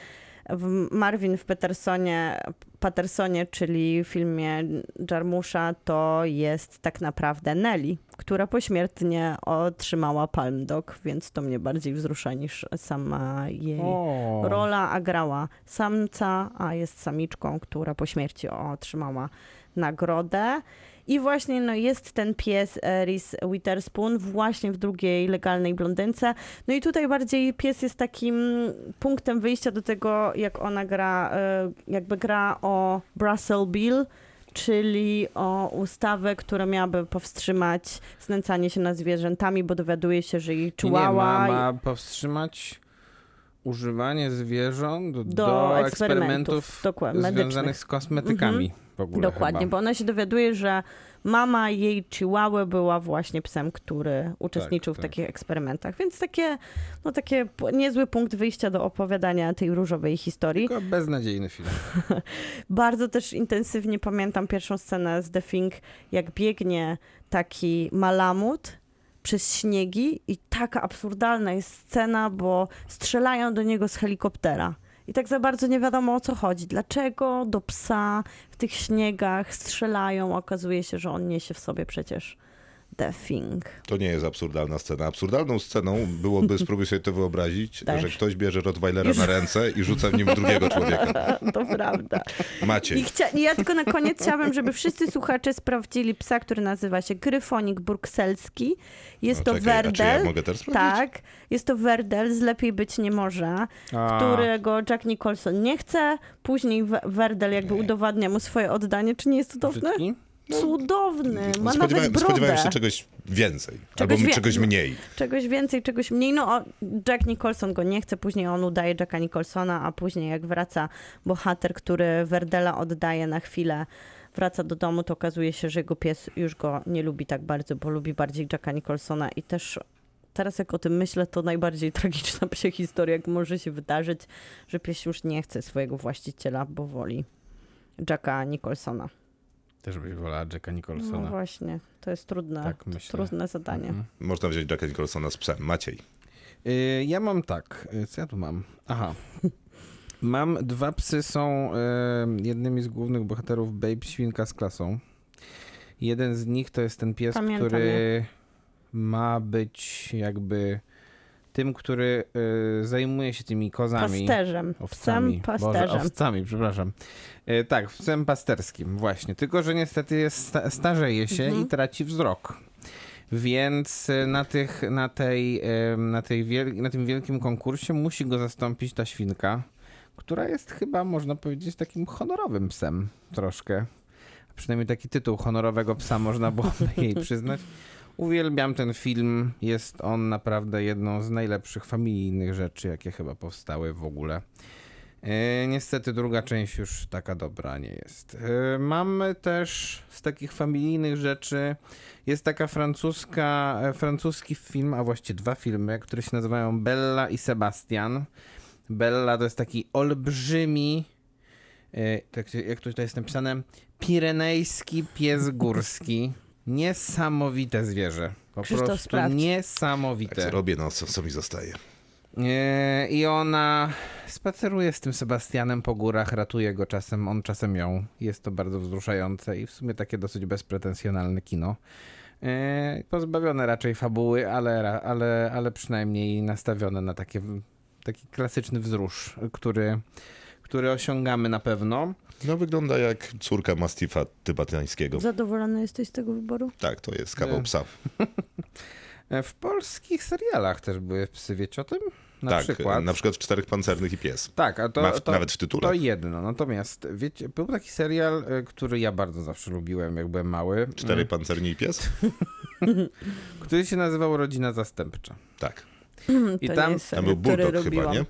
W Marvin w Petersonie, Pattersonie, czyli w filmie Jarmusza, to jest tak naprawdę Nelly, która pośmiertnie otrzymała Palm Dog, więc to mnie bardziej wzrusza niż sama jej O. rola, a grała samca, a jest samiczką, która po śmierci otrzymała nagrodę. I właśnie no, jest ten pies e, Reese Witherspoon właśnie w drugiej legalnej blondynce. No i tutaj bardziej pies jest takim punktem wyjścia do tego, jak ona gra, e, jakby gra o Brussel Bill, czyli o ustawę, która miałaby powstrzymać znęcanie się nad zwierzętami, bo dowiaduje się, że jej Nie, nie, ma, ma powstrzymać używanie zwierząt do, Do eksperymentów, eksperymentów, dokładnie, związanych medycznych. z kosmetykami w ogóle Dokładnie, chyba. bo ona się dowiaduje, że mama jej chihuahua była właśnie psem, który uczestniczył w tak. takich eksperymentach. Więc takie, no takie niezły punkt wyjścia do opowiadania tej różowej historii. Tylko beznadziejny film. Bardzo też intensywnie pamiętam pierwszą scenę z The Thing, jak biegnie taki malamut przez śniegi i taka absurdalna jest scena, bo strzelają do niego z helikoptera. I tak za bardzo nie wiadomo o co chodzi. Dlaczego do psa w tych śniegach strzelają? Okazuje się, że on niesie w sobie przecież The Thing. To nie jest absurdalna scena. Absurdalną sceną byłoby, spróbuj sobie to wyobrazić, Też. że ktoś bierze Rottweilera Już- na ręce i rzuca w nim drugiego człowieka. To prawda. I, Maciej. chcia- i ja tylko na koniec chciałabym, żeby wszyscy słuchacze sprawdzili psa, który nazywa się Gryfonik Brukselski. Jest No to czekaj, czy ja Werdel. mogę też sprawdzić? Tak, jest to Werdel z Lepiej Być Nie Może, A, którego Jack Nicholson nie chce. Później We- Werdel jakby udowadnia mu swoje oddanie. Czy nie jest to cudowne? brzydki? Cudowny, ma nawet Spodziewałem, brodę. spodziewałem się czegoś więcej, Czegoś albo wie- czegoś mniej. Czegoś więcej, czegoś mniej. No, Jack Nicholson go nie chce, później on udaje Jacka Nicholsona, a później jak wraca bohater, który Werdela oddaje na chwilę, wraca do domu, to okazuje się, że jego pies już go nie lubi tak bardzo, bo lubi bardziej Jacka Nicholsona i też teraz jak o tym myślę, to najbardziej tragiczna psia historia, jak może się wydarzyć, że pies już nie chce swojego właściciela, bo woli Jacka Nicholsona. Też byś wolała Jacka No Nicholsona. właśnie, to jest trudne, Tak myślę. trudne zadanie. Mhm. Można wziąć Jacka Nicholsona z psem. Maciej. Y, Ja mam tak. y, Co ja tu mam? Aha. Mam dwa psy, są y, jednymi z głównych bohaterów Babe Świnka z klasą. Jeden z nich to jest ten pies, Pamiętam który ma być jakby tym, który y, zajmuje się tymi kozami. Pasterzem, Owcami. psem Boże, pasterzem. owcami, przepraszam. E, tak, psem pasterskim, właśnie. Tylko, że niestety jest, sta- starzeje się Mhm. i traci wzrok. Więc e, na, tych, na, tej, na, tej wiel- na tym wielkim konkursie musi go zastąpić ta świnka, która jest chyba, można powiedzieć, takim honorowym psem troszkę. Przynajmniej taki tytuł honorowego psa można byłoby jej przyznać. Uwielbiam ten film. Jest on naprawdę jedną z najlepszych familijnych rzeczy, jakie chyba powstały w ogóle. E, niestety druga część już taka dobra nie jest. E, mamy też z takich familijnych rzeczy, jest taka francuska, e, francuski film, a właściwie dwa filmy, które się nazywają Bella i Sebastian. Bella to jest taki olbrzymi, tak, jak to tutaj jest napisane, pirenejski pies górski. Niesamowite zwierzę. Po Krzysztof, prostu sprawdź. niesamowite. Tak robię, no co, co mi zostaje? E, I ona spaceruje z tym Sebastianem po górach, ratuje go czasem, on czasem ją. Jest to bardzo wzruszające i w sumie takie dosyć bezpretensjonalne kino. E, Pozbawione raczej fabuły, ale, ale, ale przynajmniej nastawione na takie, taki klasyczny wzrusz, który, który osiągamy na pewno. No wygląda jak córka Mastifa tybetańskiego. Zadowolony jesteś z tego wyboru? Tak, to jest kawał psa. W polskich serialach też były psy, wiecie o tym? Na tak, przykład. na przykład w Czterech Pancernych i Pies. Tak, a to, Ma w, to, nawet w tytule. To jedno. Natomiast, wiecie, był taki serial, y, który ja bardzo zawsze lubiłem, jak byłem mały. Cztery y, Pancerni i Pies? Który się nazywał Rodzina Zastępcza. Tak. I To tam- nie jest Tam był Bulldog chyba, nie?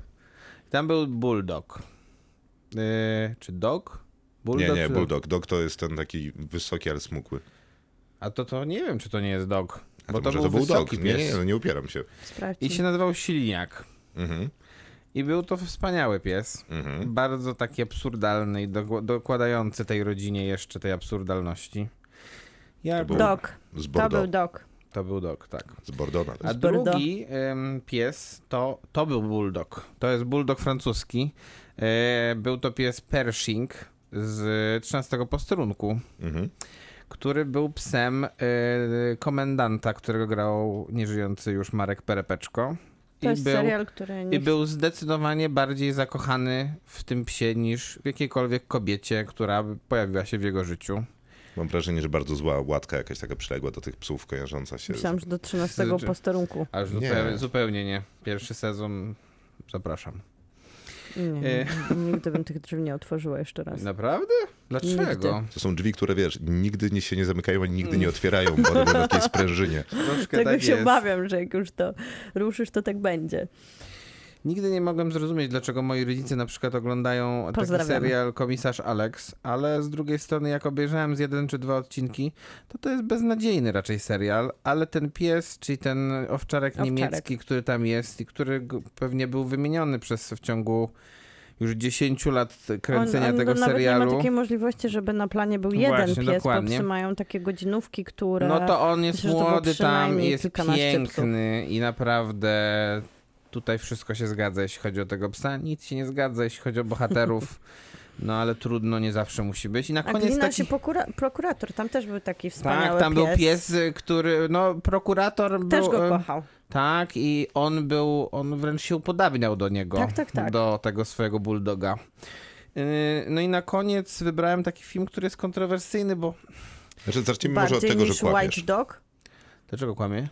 Tam był Bulldog. Y, czy Dog? Nie, nie, czy- Bulldog. Dog to jest ten taki wysoki, ale smukły. A to, to nie wiem, czy to nie jest Dog. A Bo to, to, był to był Dog. wysoki Nie, pies. nie, no nie upieram się. Sprawdźmy. I się nazywał Silniak. Mhm, I był to wspaniały pies. mhm. Bardzo taki absurdalny i do, dokładający tej rodzinie jeszcze tej absurdalności. Ja To był- Dog. Z To był dog. To był Dog, tak. Z nawet. A Z drugi em, pies to, to był bulldog. To jest bulldog francuski. E, był to pies Pershing z 13 posterunku, Mhm. który był psem e, komendanta, którego grał nieżyjący już Marek Perepeczko. To jest był, serial, który nie I był zdecydowanie bardziej zakochany w tym psie niż w jakiejkolwiek kobiecie, która pojawiła się w jego życiu. Mam wrażenie, że bardzo zła łatka jakaś taka przyległa do tych psów, kojarząca się. Myślałam, że do 13 Znaczy- posterunku. Aż Nie. zupełnie, zupełnie nie. Pierwszy sezon, zapraszam. Nie, E. nigdy bym tych drzwi nie otworzyła jeszcze raz. Naprawdę? Dlaczego? Nigdy. To są drzwi, które wiesz, nigdy nie się nie zamykają, ani nigdy nie otwierają, bo one będą w takiej sprężynie. Troszkę Tego tak się jest. obawiam, że jak już to ruszysz, to tak będzie. Nigdy nie mogłem zrozumieć, dlaczego moi rodzice na przykład oglądają taki serial Komisarz Alex, ale z drugiej strony jak obejrzałem z jeden czy dwa odcinki, to to jest beznadziejny raczej serial, ale ten pies, czyli ten owczarek, Owczarek. niemiecki, który tam jest i który pewnie był wymieniony przez w ciągu już 10 lat kręcenia on, on tego nawet serialu. nie ma takiej możliwości, żeby na planie był No jeden właśnie, pies, dokładnie. bo psy mają takie godzinówki, które... No to on jest myślę, młody tam i jest piękny i naprawdę tutaj wszystko się zgadza, jeśli chodzi o tego psa. Nic się nie zgadza, jeśli chodzi o bohaterów. No ale trudno, nie zawsze musi być. I na A koniec taki... się pokura- prokurator, tam też był taki wspaniały Tak, tam pies. był pies, y, który, no prokurator Też był... go kochał. Tak, i on był, on wręcz się upodabniał do niego. Tak, tak, tak. Do tego swojego bulldoga. Yy, No i na koniec wybrałem taki film, który jest kontrowersyjny, bo... Znaczy, zacznijmy może od Bardziej tego, że kłamiesz. White Dog. Dlaczego kłamie?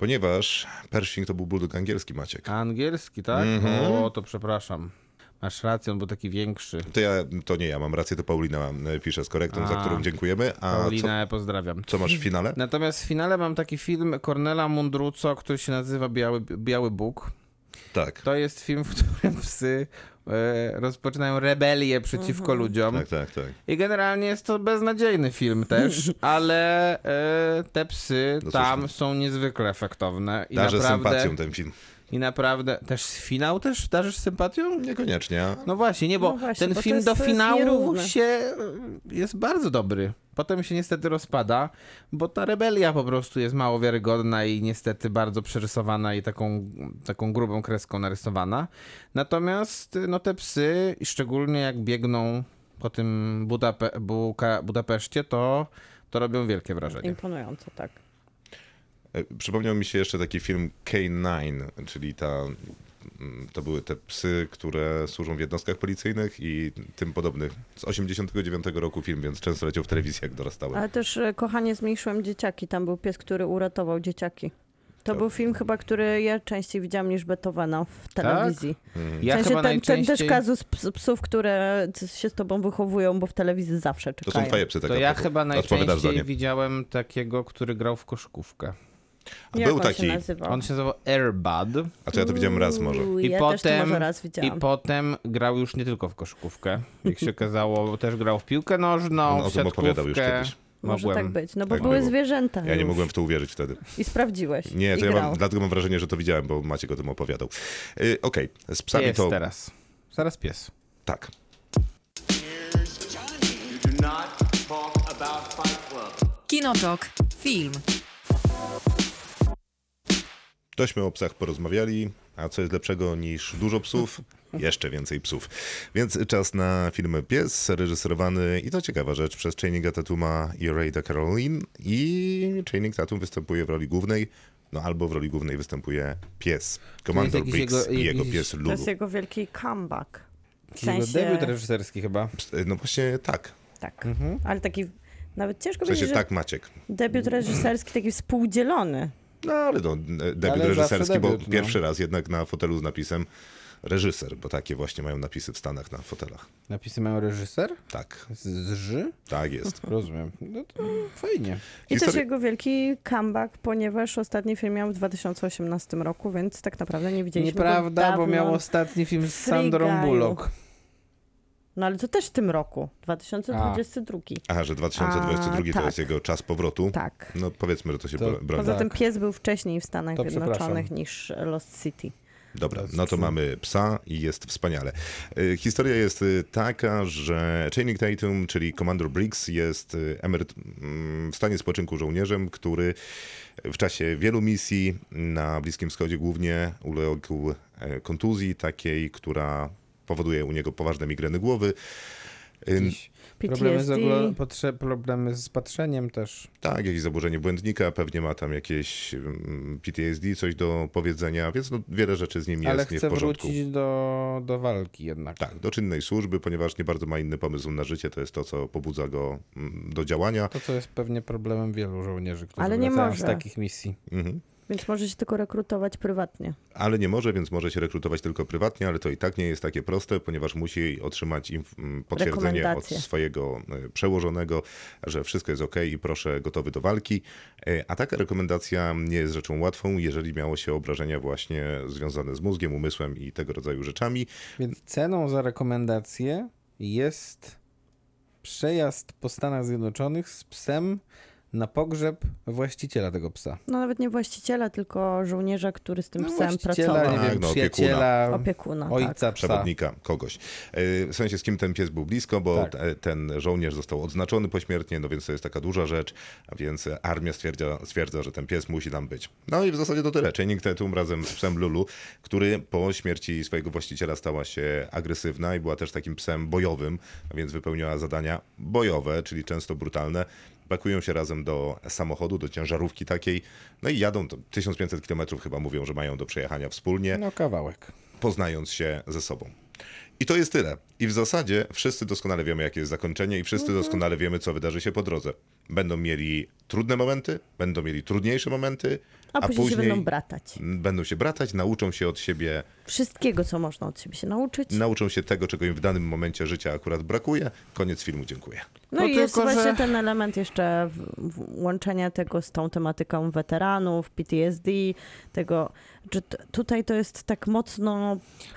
Ponieważ Pershing to był bulldog angielski, Maciek. Angielski, tak? Mhm. O, to przepraszam. Masz rację, on był taki większy. To ja, to nie ja mam rację, to Paulina e, pisze z korektą, za A. którą dziękujemy. A co, Paulinę pozdrawiam. co masz w finale? Natomiast w finale mam taki film Cornela Mundruco, który się nazywa Biały, Biały Bóg. Tak, To jest film, w którym psy rozpoczynają rebelię przeciwko ludziom. tak, tak, tak. I generalnie jest to beznadziejny film też, ale e, te psy No tam cóż, są niezwykle efektowne. I Darzę naprawdę, sympatią ten film. I naprawdę, też finał też darzysz sympatią? Niekoniecznie. No właśnie, nie, bo No właśnie, ten bo film jest- do jest finału nierówne. się e, jest bardzo dobry. Potem się niestety rozpada, bo ta rebelia po prostu jest mało wiarygodna i niestety bardzo przerysowana i taką, taką grubą kreską narysowana. Natomiast no te psy, szczególnie jak biegną po tym Budape- Buka- Budapeszcie, to, to robią wielkie wrażenie. Imponujące, tak. E, Przypomniał mi się jeszcze taki film K9, czyli ta, mm, to były te psy, które służą w jednostkach policyjnych i tym podobnych. Z 89 roku film, więc często leciał w telewizji, jak dorastałem. Ale też e, Kochanie, zmniejszyłem dzieciaki. Tam był pies, który uratował dzieciaki. To To- był film chyba, który ja częściej widziałam niż Beethovena w telewizji. Ja w sensie chyba ten, ten też najczęściej... kazus ps- psów, które się z tobą wychowują, bo w telewizji zawsze To czekają. są twoje psy, tak To ja chyba najczęściej widziałem takiego, który grał w koszykówkę. A Jak był on taki, się nazywał? On się nazywał Airbud. a to ja to widziałem raz może. I ja też to potem, może raz I potem grał już nie tylko w koszykówkę. Jak się okazało, też grał w piłkę nożną, On o w tym opowiadał już siatkówkę. kiedyś. Może Mogłem. tak być, no bo Tak były było. zwierzęta Ja nie już. mogłem w to uwierzyć wtedy. I sprawdziłeś. Nie, I to ja grał. mam, dlatego mam wrażenie, że to widziałem, bo Maciek o tym opowiadał. Y, Okej, z psami Pies to... teraz. Zaraz pies. Tak. Kinotok. Film. Tośmy o psach porozmawiali, a co jest lepszego niż dużo psów? Jeszcze więcej psów. Więc czas na film Pies, reżyserowany, i to ciekawa rzecz, przez Channinga Tatuma i Rayda Caroline. I Channing Tatum występuje w roli głównej, no albo w roli głównej występuje pies. Commander Briggs jego- i jego jakiś- pies To Lulu. jest jego wielki comeback. W sensie, debiut reżyserski chyba. No właśnie tak. tak, ale taki, nawet ciężko W sensie powiedzieć, że tak Maciek. debiut reżyserski taki współdzielony. No ale no, debiut Ale reżyserski, bo debiut, no. pierwszy raz jednak na fotelu z napisem reżyser, bo takie właśnie mają napisy w Stanach na fotelach. Napisy mają reżyser? Tak, Z, Ży? tak jest. Rozumiem. No to fajnie. I też Historia- jego wielki comeback, ponieważ ostatni film miał w 2018 roku, więc tak naprawdę nie widzieliśmy go Nieprawda, bo dawno. miał ostatni film z Sandrą. Bullock. No ale to też w tym roku, 2022. Aha, że 2022 A, to tak. jest jego czas powrotu. Tak. No powiedzmy, że to się To- bro- broni. Poza tym Tak. pies był wcześniej w Stanach To Zjednoczonych niż Lost City. Dobra, no to mamy psa i jest wspaniale. Y, Historia jest y, taka, że Channing Tatum, czyli Commander Briggs, jest y, emeryt, mm, w stanie spoczynku żołnierzem, który w czasie wielu misji na Bliskim Wschodzie głównie uległ e, kontuzji takiej, która powoduje u niego poważne migreny głowy. Jakieś Problemy z, potrze- problemy z patrzeniem też. Tak, jakieś zaburzenie błędnika, pewnie ma tam jakieś PTSD, coś do powiedzenia, więc no, wiele rzeczy z nim Ale jest nie w chce porządku. wrócić do, do walki jednak. Tak, do czynnej służby, ponieważ nie bardzo ma inny pomysł na życie, to jest to, co pobudza go do działania. To, co jest pewnie problemem wielu żołnierzy, którzy Ale nie wracają z może. takich misji. Mhm. Więc może się tylko rekrutować prywatnie. Ale nie może, więc może się rekrutować tylko prywatnie, ale to i tak nie jest takie proste, ponieważ musi otrzymać potwierdzenie od swojego e, przełożonego, że wszystko jest ok i proszę gotowy do walki. E, A taka rekomendacja nie jest rzeczą łatwą, jeżeli miało się obrażenia właśnie związane z mózgiem, umysłem i tego rodzaju rzeczami. Więc ceną za rekomendację jest przejazd po Stanach Zjednoczonych z psem na pogrzeb właściciela tego psa. No nawet nie właściciela, tylko żołnierza, który z tym No, psem pracował. nie Tak, wiem, no, przyjaciela, Opiekuna, tak. ojca psa. przewodnika, kogoś. E, W sensie z kim ten pies był blisko, bo Tak. te- ten żołnierz został odznaczony pośmiertnie, no więc to jest taka duża rzecz, a więc armia stwierdza, stwierdza, że ten pies musi tam być. No i w zasadzie to tyle. Channing Tatum razem z psem Lulu, który po śmierci swojego właściciela stała się agresywna i była też takim psem bojowym, a więc wypełniała zadania bojowe, czyli często brutalne. Pakują się razem do samochodu, do ciężarówki takiej, no i jadą to 1500 km chyba mówią, że mają do przejechania wspólnie No kawałek. poznając się ze sobą. I to jest tyle. I w zasadzie wszyscy doskonale wiemy, jakie jest zakończenie, i wszyscy doskonale wiemy, co wydarzy się po drodze. będą mieli trudne momenty, będą mieli trudniejsze momenty, A, później, się będą bratać. będą się bratać, nauczą się od siebie, Wszystkiego, co można od siebie się nauczyć. nauczą się tego, czego im w danym momencie życia akurat brakuje. Koniec filmu, dziękuję. No, No i jest właśnie że- ten element jeszcze w, w łączenia tego z tą tematyką weteranów, PTSD, tego, że t- tutaj to jest tak mocno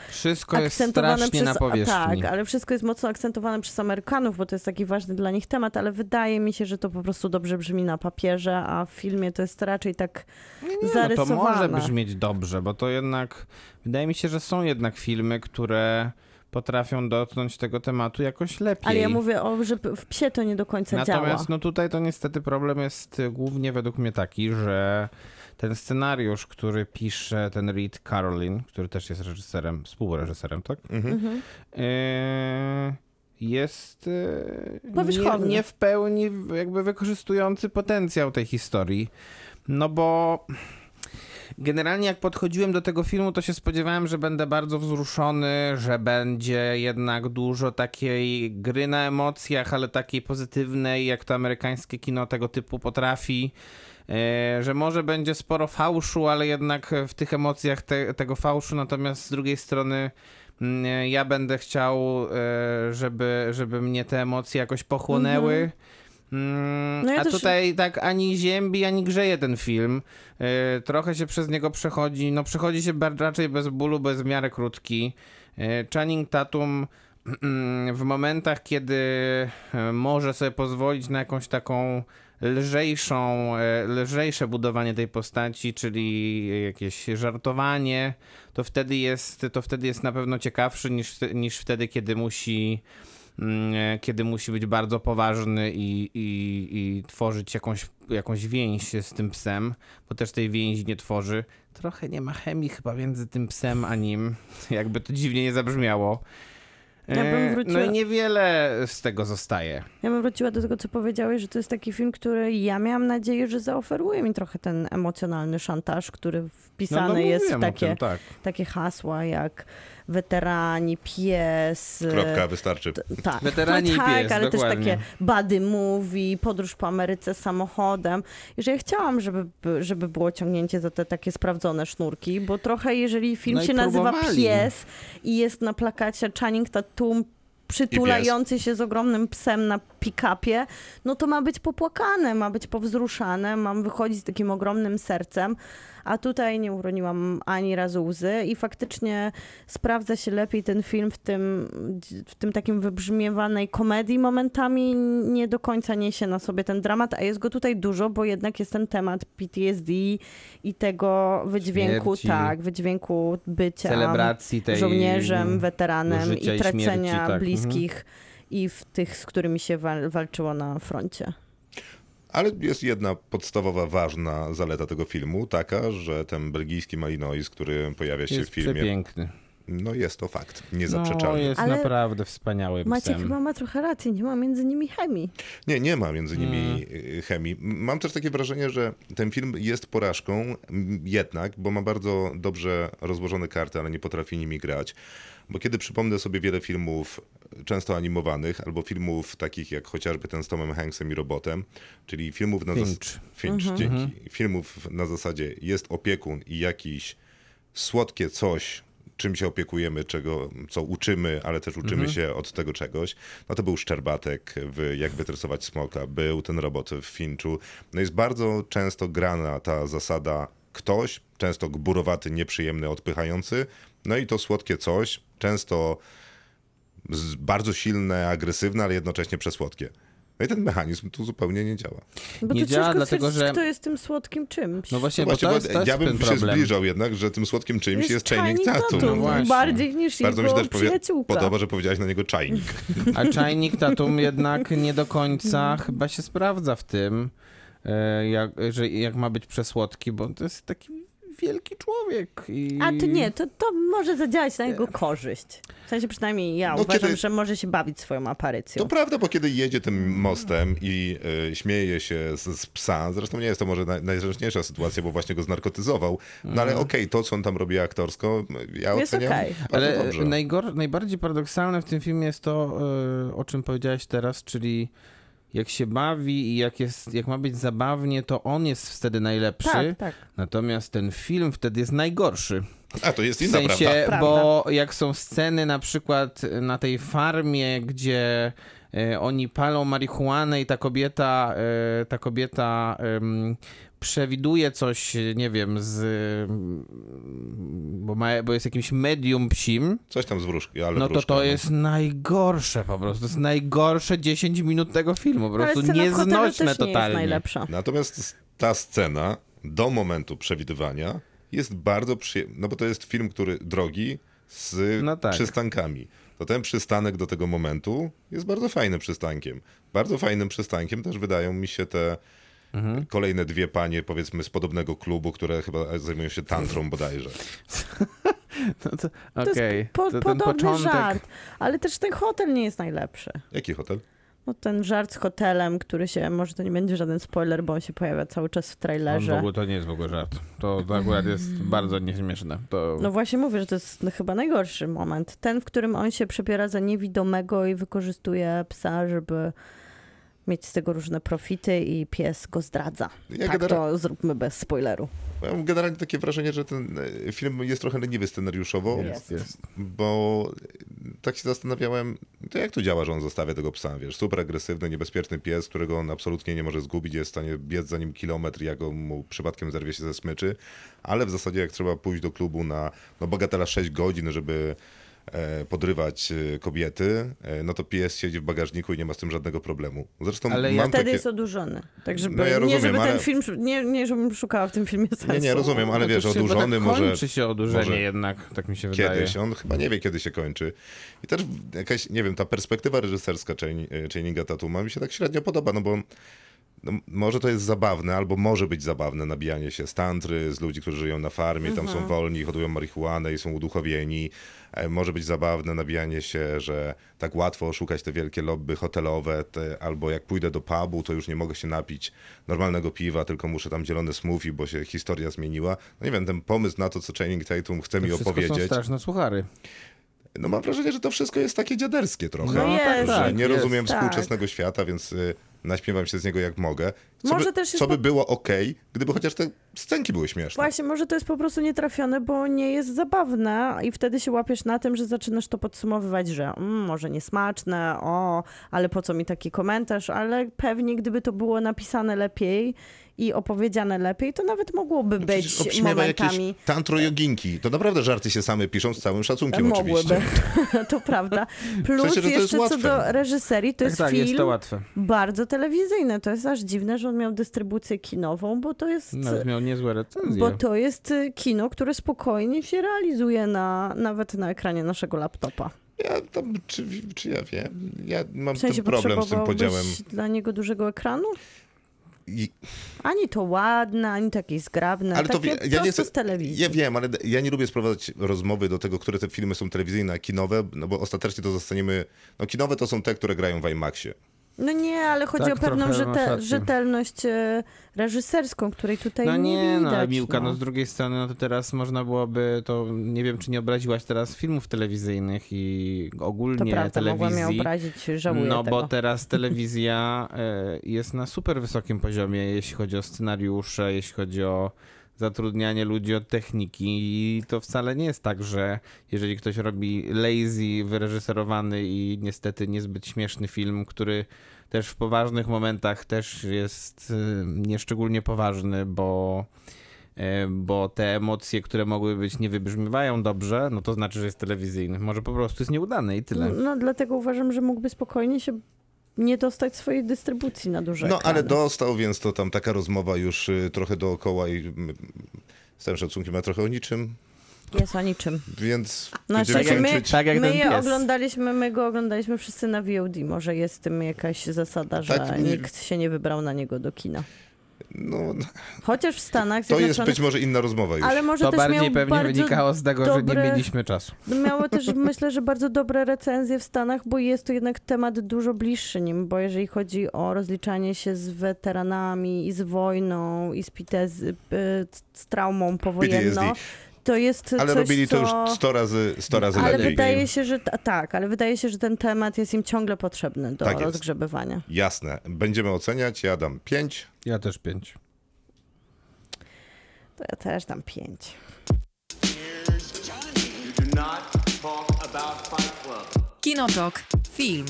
Wszystko jest akcentowane strasznie przez... na powierzchni. Tak, ale wszystko jest mocno akcentowane przez Amerykanów, bo to jest taki ważny dla nich temat, ale wydaje mi się, że to po prostu dobrze brzmi na papierze, a w filmie to jest raczej tak No to zarysowane. może brzmieć dobrze, bo to jednak, wydaje mi się, że są jednak filmy, które potrafią dotknąć tego tematu jakoś lepiej. Ale ja mówię o, że w psie to nie do końca Natomiast działa. no tutaj to niestety problem jest y, głównie według mnie taki, że ten scenariusz, który pisze ten Reed Carolin, który też jest reżyserem, współreżyserem, tak? Mhm. Yy, jest yy, nie, nie w pełni jakby wykorzystujący potencjał tej historii. No bo generalnie jak podchodziłem do tego filmu, to się spodziewałem, że będę bardzo wzruszony, że będzie jednak dużo takiej gry na emocjach, ale takiej pozytywnej, jak to amerykańskie kino tego typu potrafi. E, że może będzie sporo fałszu, ale jednak w tych emocjach te, tego fałszu, natomiast z drugiej strony mm, ja będę chciał, e, żeby, żeby mnie te emocje jakoś pochłonęły. Mm, No ja a też- tutaj tak ani ziębi, ani grzeje ten film. E, Trochę się przez niego przechodzi. No przechodzi się raczej bez bólu, bez w miarę krótki. E, Channing Tatum w momentach, kiedy e, może sobie pozwolić na jakąś taką lżejszą, e, lżejsze budowanie tej postaci, czyli jakieś żartowanie, to wtedy jest, to wtedy jest na pewno ciekawszy niż, niż wtedy, kiedy musi mm, kiedy musi być bardzo poważny i, i, i tworzyć jakąś, jakąś więź z tym psem, bo też tej więzi nie tworzy. Trochę nie ma chemii chyba między tym psem a nim, jakby to dziwnie nie zabrzmiało. Ja bym E, wróciła- No i niewiele z tego zostaje. Ja bym wróciła do tego, co powiedziałeś, że to jest taki film, który ja miałam nadzieję, że zaoferuje mi trochę ten emocjonalny szantaż, który wpisany no, no jest w takie, tym, tak. takie hasła jak weterani, pies. Kropka, wystarczy. Tak, Weterani no, i tak, pies, ale też dokładnie. takie bady movie, podróż po Ameryce samochodem. I że ja chciałam, żeby, żeby było ciągnięcie za te takie sprawdzone sznurki, bo trochę jeżeli film No się nazywa próbowali. Pies i jest na plakacie Channing Tatum przytulający się z ogromnym psem na pick-upie, no to ma być popłakane, ma być powzruszane, mam wychodzić z takim ogromnym sercem, a tutaj nie uroniłam ani razu łzy i faktycznie sprawdza się lepiej ten film w tym, w tym takim wybrzmiewanej komedii momentami, nie do końca niesie na sobie ten dramat, a jest go tutaj dużo, bo jednak jest ten temat PTSD i tego wydźwięku, Śmierci. tak, wydźwięku bycia Celebracji tej żołnierzem, weteranem i tracenia śmierci, tak, mhm. I w tych, z którymi się wal, walczyło na froncie. Ale jest jedna podstawowa, ważna zaleta tego filmu, taka, że ten belgijski Malinois, który pojawia się Jest w filmie, przepiękny. no jest to fakt, No, niezaprzeczalny. jest Ale naprawdę wspaniałym Maciek psem. chyba ma trochę racji, nie ma między nimi chemii. Nie, nie ma między nimi Mm. y, chemii. Mam też takie wrażenie, że ten film jest porażką jednak, bo ma bardzo dobrze rozłożone karty, ale nie potrafi nimi grać. Bo kiedy przypomnę sobie wiele filmów, często animowanych, albo filmów takich jak chociażby ten z Tomem Hanksem i Robotem, czyli filmów na Finch. zasadzie... Finch, dzięki. Filmów na zasadzie jest opiekun i jakiś słodkie coś, czym się opiekujemy, czego, co uczymy, ale też uczymy się od tego czegoś. No to był Szczerbatek w Jak wytresować smoka, był ten robot w Finchu. No jest bardzo często grana ta zasada ktoś, często gburowaty, nieprzyjemny, odpychający, no i to słodkie coś, często bardzo silne, agresywne, ale jednocześnie przesłodkie. No i ten mechanizm tu zupełnie nie działa. Bo Nie to działa ciężko dlatego, stwierdzić, że- kto jest tym słodkim czymś. No właśnie, No bo właśnie, to bo jest, to jest ja bym ten się problem. zbliżał jednak, że tym słodkim czymś jest, Channing Tatum. Tatum, właśnie. bardziej niż Bardzo mi jego się też powie- podoba, że powiedziałeś na niego czajnik. A czajnik Tatum jednak nie do końca chyba się sprawdza w tym, e, jak, że jak ma być przesłodki, bo to jest taki wielki człowiek. I... A to nie, to, to może zadziałać na jego korzyść. W sensie przynajmniej ja No uważam, kiedy- że może się bawić swoją aparycją. To prawda, bo kiedy jedzie tym mostem i y, śmieje się z, z psa, zresztą nie jest to może naj, najzręczniejsza sytuacja, bo właśnie go znarkotyzował, no ale okej, to co on tam robi aktorsko, ja Jest oceniam okej. bardzo Ale dobrze. najgor, najbardziej paradoksalne w tym filmie jest to, e, o czym powiedziałeś teraz, czyli jak się bawi i jak, jest, jak ma być zabawnie, to on jest wtedy najlepszy. Tak, tak. Natomiast ten film wtedy jest najgorszy. A, to jest W inna sensie, prawda. bo jak są sceny na przykład na tej farmie, gdzie e, oni palą marihuanę i ta kobieta, e, ta kobieta przewiduje coś, nie wiem, z, bo, ma, bo jest jakimś medium psim, Coś tam z wróżki, ale no to wróżka, to jest najgorsze po prostu. To jest najgorsze 10 minut tego filmu. Po Ale prostu hotelu nieznośne też nie jest totalnie. najlepsza. Natomiast ta scena do momentu przewidywania jest bardzo przyjemna, no bo to jest film, który drogi z No tak. przystankami. To ten przystanek do tego momentu jest bardzo fajnym przystankiem. Bardzo fajnym przystankiem też wydają mi się te Mhm. kolejne dwie panie, powiedzmy, z podobnego klubu, które chyba zajmują się tantrą bodajże. No to, To okej. jest po, To podobny początek. żart, ale też ten hotel nie jest najlepszy. Jaki hotel? No ten żart z hotelem, który się, może to nie będzie żaden spoiler, bo on się pojawia cały czas w On w trailerze. ogóle to nie jest w ogóle żart. To, to akurat jest bardzo nieśmieszne. To... No właśnie mówię, że to jest chyba najgorszy moment. Ten, w którym on się przebiera za niewidomego i wykorzystuje psa, żeby mieć z tego różne profity i pies go zdradza. Ja tak genera- to zróbmy bez spoileru. Ja mam generalnie takie wrażenie, że ten e, film jest trochę leniwy scenariuszowo, jest, jest. bo tak się zastanawiałem, to jak to działa, że on zostawia tego psa, wiesz, super agresywny, niebezpieczny pies, którego on absolutnie nie może zgubić, jest w stanie biec za nim kilometr, jak go mu przypadkiem zerwie się ze smyczy, ale w zasadzie jak trzeba pójść do klubu na, no bagatela 6 godzin, żeby e, podrywać e, kobiety, e, no to pies siedzi w bagażniku i nie ma z tym żadnego problemu. Zresztą Ale ja mam Wtedy takie... jest odurzony. Tak, żeby, No ja nie, rozumiem, żeby ten ale- film, nie, nie żebym szukała w tym filmie sensu. Nie, nie, rozumiem, ale No wiesz, odurzony tak może... kończy się odurzenie może- jednak, tak mi się wydaje. Kiedyś, on chyba nie wie, kiedy się kończy. I też jakaś, nie wiem, ta perspektywa reżyserska Chain- e, Channinga Tatuma mi się tak średnio podoba, no bo no, może to jest zabawne, albo może być zabawne nabijanie się z tantry, z ludzi, którzy żyją na farmie, tam są wolni, hodują marihuanę i są uduchowieni. E, Może być zabawne nabijanie się, że tak łatwo oszukać te wielkie lobby hotelowe, te, albo jak pójdę do pubu, to już nie mogę się napić normalnego piwa, tylko muszę tam zielone smoothie, bo się historia zmieniła. No nie wiem, ten pomysł na to, co Channing Tatum chce To mi wszystko są opowiedzieć. straszne suchary. No mam wrażenie, że to wszystko jest takie dziaderskie trochę. No jest, że tak, nie jest. rozumiem Tak. współczesnego świata, więc y, naśmiewam się z niego jak mogę. Co Może by, też co by było ok, gdyby chociaż te scenki były śmieszne. Właśnie, może to jest po prostu nietrafione, bo nie jest zabawne i wtedy się łapiesz na tym, że zaczynasz to podsumowywać, że mm, może niesmaczne, o, ale po co mi taki komentarz, ale pewnie gdyby to było napisane lepiej i opowiedziane lepiej, to nawet mogłoby No być momentami... jakieś tantro joginki. To naprawdę żarty się same piszą z całym szacunkiem Mogłyby, oczywiście. to prawda. Plus jeszcze co do reżyserii, to Tak, jest tak, film jest to łatwe. bardzo telewizyjny. To jest aż dziwne, że on miał dystrybucję kinową, bo to jest... Nawet miał niezłe recenzje. Bo to jest y, kino, które spokojnie się realizuje na, nawet na ekranie naszego laptopa. Ja tam, czy, czy ja wiem, ja mam W sensie ten problem z tym podziałem. dla niego dużego ekranu? I, Ani to ładne, ani takie zgrabne, ale to takie ja nie chcę, z telewizji. Ja wiem, ale ja nie lubię sprowadzać rozmowy do tego, które te filmy są telewizyjne, a kinowe, no bo ostatecznie to zostaniemy. No kinowe to są te, które grają w IMAXie. No nie, ale chodzi Tak, o pewną rzete- rzetelność e, reżyserską, której tutaj No nie, nie, widać. no Miłka, no no. z drugiej strony, no to teraz można byłoby, to nie wiem, czy nie obraziłaś teraz filmów telewizyjnych i To ogólnie prawda, mogła mnie obrazić, żałuję No tego. bo teraz telewizja e, jest na super wysokim poziomie, jeśli chodzi o scenariusze, jeśli chodzi o zatrudnianie ludzi od techniki i to wcale nie jest tak, że jeżeli ktoś robi lazy, wyreżyserowany i niestety niezbyt śmieszny film, który też w poważnych momentach też jest y, nieszczególnie poważny, bo e, bo te emocje, które mogły być, nie wybrzmiewają dobrze, no to znaczy, że jest telewizyjny. Może po prostu jest nieudany i tyle. No dlatego uważam, że mógłby spokojnie się nie dostać swojej dystrybucji na duże No ale ekrany. dostał, więc to tam taka rozmowa już y, trochę dookoła i mm, z całym szacunkiem, a trochę o niczym, Jest o niczym. więc będziemy szczęście my. Tak jak my je oglądaliśmy, my go oglądaliśmy wszyscy na VOD. Może jest w tym jakaś zasada, że Tak, nikt się nie wybrał na niego do kina. No, Chociaż w Stanach to jest być może inna rozmowa już. Ale może To też bardziej pewnie bardzo wynikało z tego, że dobre- nie mieliśmy czasu. Miało też, myślę, że bardzo dobre recenzje w Stanach, bo jest to jednak temat dużo bliższy nim, bo jeżeli chodzi o rozliczanie się z weteranami i z wojną i z, pitez, z traumą powojenną, PTSD. To jest Ale coś, robili to co... już 100 razy, 100 razy Ale lepiej. wydaje się, że t- tak, ale wydaje się, że ten temat jest im ciągle potrzebny do Tak jest. rozgrzebywania. Jasne. Będziemy oceniać. Ja dam 5. Ja też pięć. To ja też dam pięć. You do not talk about Fight Club. Kinotok. Film.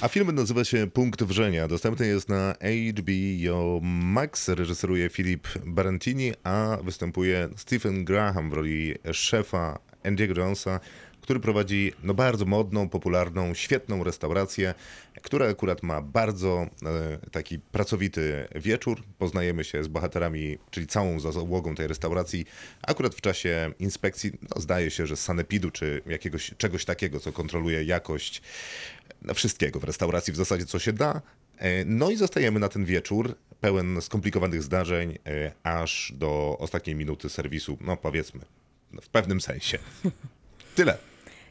A film nazywa się Punkt Wrzenia. Dostępny jest na HBO Max. Reżyseruje Filip Barantini, a występuje Stephen Graham w roli szefa Andy'ego Jonesa, który prowadzi no, bardzo modną, popularną, świetną restaurację, która akurat ma bardzo e, taki pracowity wieczór. Poznajemy się z bohaterami, czyli całą załogą tej restauracji. Akurat w czasie inspekcji, no, zdaje się, że sanepidu czy jakiegoś czegoś takiego, co kontroluje jakość wszystkiego w restauracji w zasadzie, co się da. E, No i zostajemy na ten wieczór pełen skomplikowanych zdarzeń, e, aż do ostatniej minuty serwisu, no powiedzmy, no, w pewnym sensie. Tyle.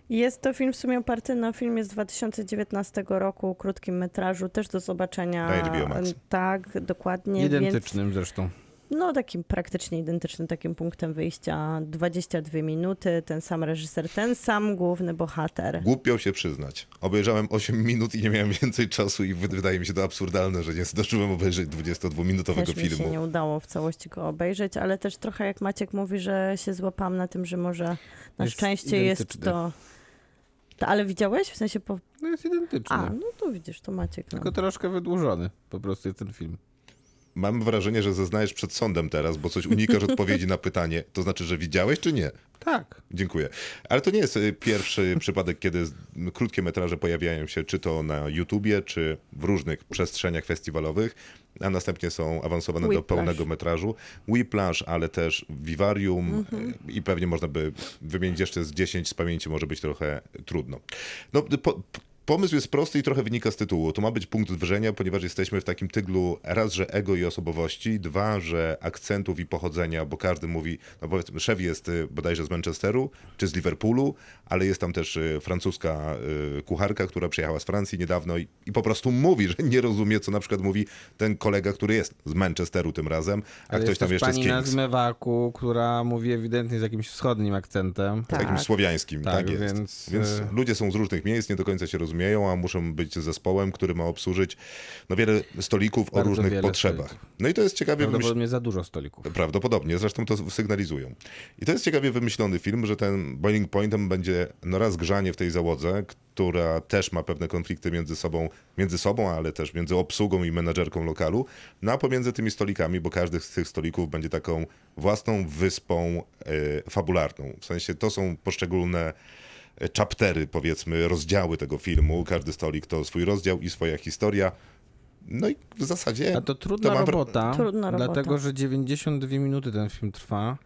Jest to film w sumie oparty na filmie z 2019 roku, krótkim metrażu, też do zobaczenia. Na HBO Max. Tak, dokładnie. Identycznym zresztą. No takim praktycznie identycznym takim punktem wyjścia. 22 minuty, ten sam reżyser, ten sam główny bohater. Głupio się przyznać. Obejrzałem 8 minut i nie miałem więcej czasu i wy- wydaje mi się to absurdalne, że nie zdążyłem obejrzeć 22-minutowego Też mi się filmu. nie udało w całości go obejrzeć, ale też trochę jak Maciek mówi, że się złapałam na tym, że może na Jest szczęście jest identyczny. to... to... Ale widziałeś? W sensie po... No jest identyczny. A, no to widzisz, to Maciek. No. Tylko troszkę wydłużony po prostu jest ten film. Mam wrażenie, że zeznajesz przed sądem teraz, bo coś unikasz odpowiedzi na pytanie. To znaczy, że widziałeś czy nie? Tak. Dziękuję. Ale to nie jest y, pierwszy przypadek, kiedy krótkie metraże pojawiają się czy to na YouTubie, czy w różnych przestrzeniach festiwalowych, a następnie są awansowane do Whiplash. pełnego metrażu. Whiplash, ale też Vivarium y, i pewnie można by wymienić jeszcze z 10 z pamięci, może być trochę trudno. No, po, Pomysł jest prosty i trochę wynika z tytułu. To ma być punkt wrzenia, ponieważ jesteśmy w takim tyglu raz, że ego i osobowości, dwa, że akcentów i pochodzenia, bo każdy mówi, no powiedzmy, szef jest y, bodajże z Manchesteru czy z Liverpoolu, ale jest tam też y, francuska y, kucharka, która przyjechała z Francji niedawno i, i po prostu mówi, że nie rozumie, co na przykład mówi ten kolega, który jest z Manchesteru tym razem, a Ale ktoś jest tam jeszcze z pani na Kings. zmywaku, która mówi ewidentnie z jakimś wschodnim akcentem. Tak. Jakimś słowiańskim, tak, Tak, jest. więc, Więc, ludzie są z różnych miejsc, nie do końca się rozumieją, a muszą być zespołem, który ma obsłużyć no, wiele stolików o Bardzo różnych wiele potrzebach. stolików. No i to jest ciekawie. Prawdopodobnie za dużo stolików. Prawdopodobnie, zresztą to sygnalizują. I to jest ciekawie wymyślony film, że ten boiling pointem będzie no raz grzanie w tej załodze, która też ma pewne konflikty między sobą, między sobą, ale też między obsługą i menadżerką lokalu, no a pomiędzy tymi stolikami, bo każdy z tych stolików będzie taką własną wyspą e, fabularną. W sensie to są poszczególne chaptery, powiedzmy, rozdziały tego filmu. Każdy stolik to swój rozdział i swoja historia. No i w zasadzie... A to trudna mam wra- robota, Trudna robota. dlatego że 92 minuty ten film trwa.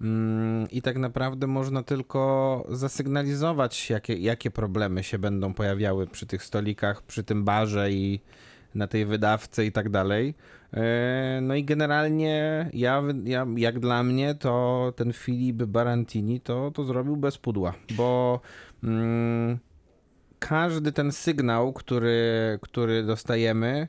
Mm, I tak naprawdę można tylko zasygnalizować, jakie, jakie problemy się będą pojawiały przy tych stolikach, przy tym barze i na tej wydawce i tak dalej. E, No i generalnie ja, ja, jak dla mnie, to ten Filip Barantini to, to zrobił bez pudła, bo mm, każdy ten sygnał, który, który dostajemy,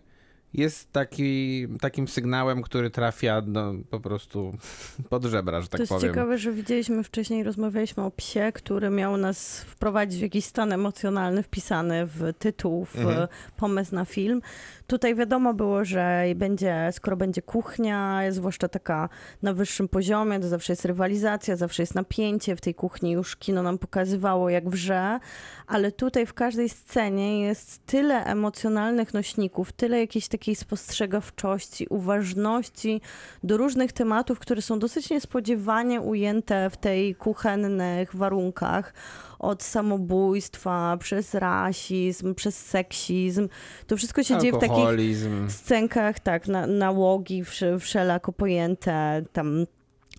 jest taki, takim sygnałem, który trafia no, po prostu pod żebra, że To tak jest powiem. ciekawe, że widzieliśmy wcześniej, rozmawialiśmy o psie, który miał nas wprowadzić w jakiś stan emocjonalny wpisany w tytuł, w Mhm. pomysł na film. Tutaj wiadomo było, że będzie, skoro będzie kuchnia, zwłaszcza taka na wyższym poziomie, to zawsze jest rywalizacja, zawsze jest napięcie. W tej kuchni już kino nam pokazywało, jak wrze, ale tutaj w każdej scenie jest tyle emocjonalnych nośników, tyle jakiejś takiej spostrzegawczości, uważności do różnych tematów, które są dosyć niespodziewanie ujęte w tej kuchennych warunkach. Od samobójstwa, przez rasizm, przez seksizm. To wszystko się dzieje w takich scenkach, tak, na, nałogi wsze, wszelako pojęte, tam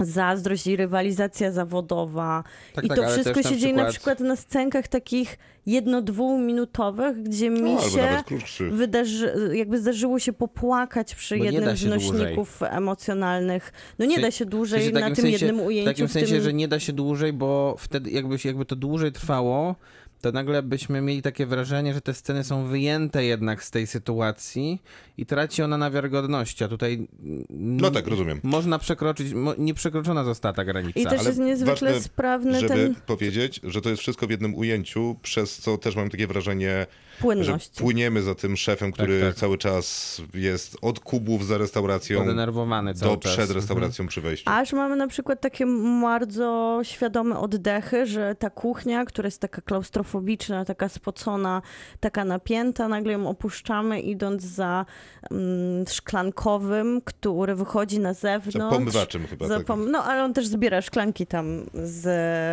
zazdrość i rywalizacja zawodowa. Tak, I tak, to wszystko się na dzieje na przykład- przykład na scenkach takich jedno-dwuminutowych, gdzie mi No, się wydarzy, jakby zdarzyło się popłakać przy Bo jednym z nośników emocjonalnych. No nie da się W dłużej na tym sensie- jednym ujęciu. W takim w sensie, tym... że nie da się dłużej, bo wtedy jakby, jakby to dłużej trwało, to nagle byśmy mieli takie wrażenie, że te sceny są wyjęte jednak z tej sytuacji i traci ona na wiarygodności, a tutaj No tak, rozumiem. można przekroczyć, mo- nieprzekroczona została ta granica. I też Ale jest niezwykle ważne, sprawny żeby ten powiedzieć, że to jest wszystko w jednym ujęciu, przez co też mam takie wrażenie, że płynność. płyniemy za tym szefem, który tak. cały czas jest od kubów za restauracją Podenerwowany cały do czas. przed Mhm. restauracją przy wejściu. Aż mamy na przykład takie bardzo świadome oddechy, że ta kuchnia, która jest taka klaustrofobiczna, taka spocona, taka napięta, nagle ją opuszczamy idąc za mm, szklankowym, który wychodzi na Za zewnątrz. pomywaczem chyba. Za tak. pom- no, ale on też zbiera szklanki tam z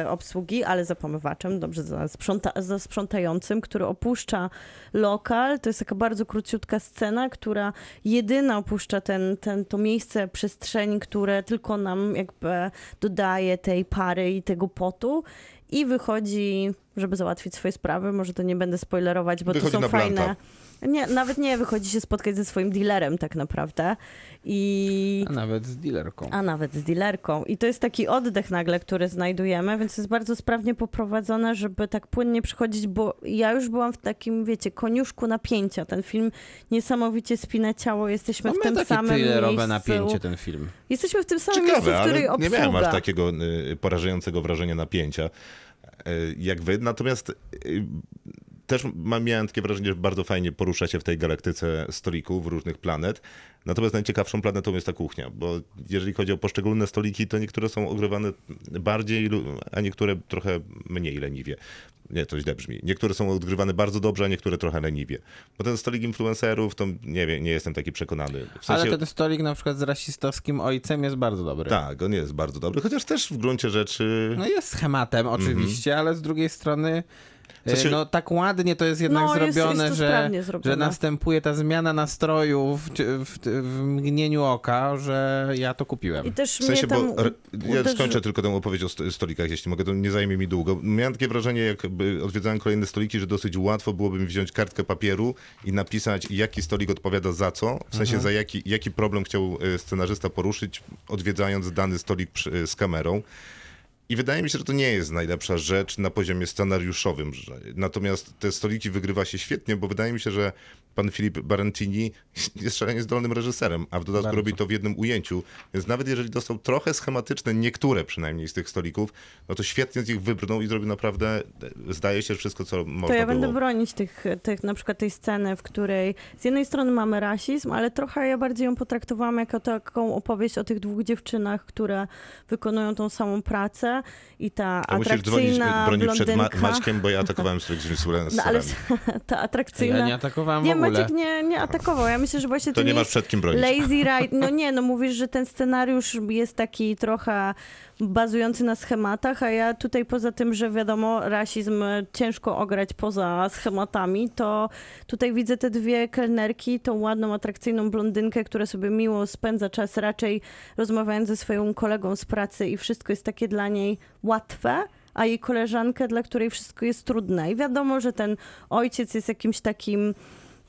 obsługi, ale za pomywaczem, dobrze, za, sprząta- za sprzątającym, który opuszcza lokal. To jest taka bardzo króciutka scena, która jedyna opuszcza ten, ten, to miejsce przestrzeni, które tylko nam jakby dodaje tej pary i tego potu. I wychodzi, żeby załatwić swoje sprawy. Może to nie będę spoilerować, bo Wychodzi to są fajne. blanta. Nie, nawet nie, wychodzi się spotkać ze swoim dealerem tak naprawdę. I A nawet z dealerką. a nawet z dealerką. I to jest taki oddech nagle, który znajdujemy, więc jest bardzo sprawnie poprowadzone, żeby tak płynnie przychodzić, bo ja już byłam w takim, wiecie, koniuszku napięcia. Ten film niesamowicie spina ciało, jesteśmy No w tym samym miejscu. napięcie ten film. Jesteśmy w tym samym Ciekawe, miejscu, w której ale nie obsługa. miałem aż takiego y, porażającego wrażenia napięcia y, jak wy. Natomiast y, też miałem takie wrażenie, że bardzo fajnie porusza się w tej galaktyce stolików różnych planet. Natomiast najciekawszą planetą jest ta kuchnia, bo jeżeli chodzi o poszczególne stoliki, to niektóre są ogrywane bardziej, a niektóre trochę mniej leniwie. Nie, to źle brzmi. Niektóre są odgrywane bardzo dobrze, a niektóre trochę leniwie. Bo ten stolik influencerów, to nie wiem, nie jestem taki przekonany. W sensie, Ale ten stolik na przykład z rasistowskim ojcem jest bardzo dobry. tak, on jest bardzo dobry, chociaż też w gruncie rzeczy... No jest schematem oczywiście, ale z drugiej strony W sensie- e, no tak ładnie to jest jednak No, jest- zrobione, jest to że, zrobione. że następuje ta zmiana nastroju w, w, w mgnieniu oka, że ja to kupiłem. I też W sensie, mnie tam bo ja skończę tylko tę opowieść o sto- stolikach, jeśli mogę, to nie zajmie mi długo. Miałem takie wrażenie, jakby odwiedzałem kolejne stoliki, że dosyć łatwo byłoby mi wziąć kartkę papieru i napisać, jaki stolik odpowiada za co, w sensie za jaki, jaki problem chciał e, scenarzysta poruszyć, odwiedzając dany stolik przy, e, z kamerą. I wydaje mi się, że to nie jest najlepsza rzecz na poziomie scenariuszowym. Natomiast te stoliki wygrywa się świetnie, bo wydaje mi się, że pan Filip Barentini jest szalenie zdolnym reżyserem, a w dodatku Bardzo. robi to w jednym ujęciu. Więc nawet jeżeli dostał trochę schematyczne, niektóre przynajmniej z tych stolików, no to świetnie z nich wybrnął i zrobił naprawdę, zdaje się, wszystko, co można To ja było. będę bronić tych, tych, na przykład tej sceny, w której z jednej strony mamy rasizm, ale trochę ja bardziej ją potraktowałam jako taką opowieść o tych dwóch dziewczynach, które wykonują tą samą pracę i ta To musisz dzwonić, atrakcyjna bronić przed Ma-. Maćkiem, bo ja atakowałem z influencerami. No ale ta atrakcyjna... Ja nie atakowałem nie, w ogóle. Maciek nie, nie atakował. Ja myślę, że właśnie to, To nie masz przed kim bronić. lazy ride. No nie, no mówisz, że ten scenariusz jest taki trochę bazujący na schematach, a ja tutaj poza tym, że wiadomo, rasizm ciężko ograć poza schematami, to tutaj widzę te dwie kelnerki, tą ładną, atrakcyjną blondynkę, która sobie miło spędza czas raczej rozmawiając ze swoją kolegą z pracy i wszystko jest takie dla niej łatwe, a jej koleżankę, dla której wszystko jest trudne. I wiadomo, że ten ojciec jest jakimś takim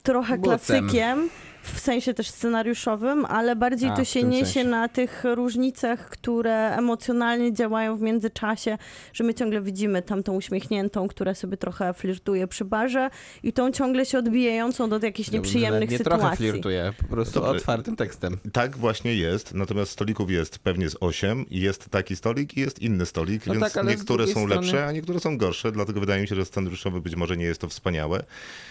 trochę Bucem. klasykiem, w sensie też scenariuszowym, ale bardziej A, to w się niesie sensie. na tych różnicach, które emocjonalnie działają w międzyczasie, że my ciągle widzimy tamtą uśmiechniętą, która sobie trochę flirtuje przy barze i tą ciągle się odbijającą do jakichś nieprzyjemnych nie sytuacji. trochę flirtuję, po prostu Dobrze. otwartym tekstem. Tak właśnie jest, natomiast stolików jest pewnie z 8 i jest taki stolik i jest inny stolik, No więc tak, niektóre są strony- lepsze, a niektóre są gorsze, dlatego wydaje mi się, że scenariuszowo być może nie jest to wspaniałe.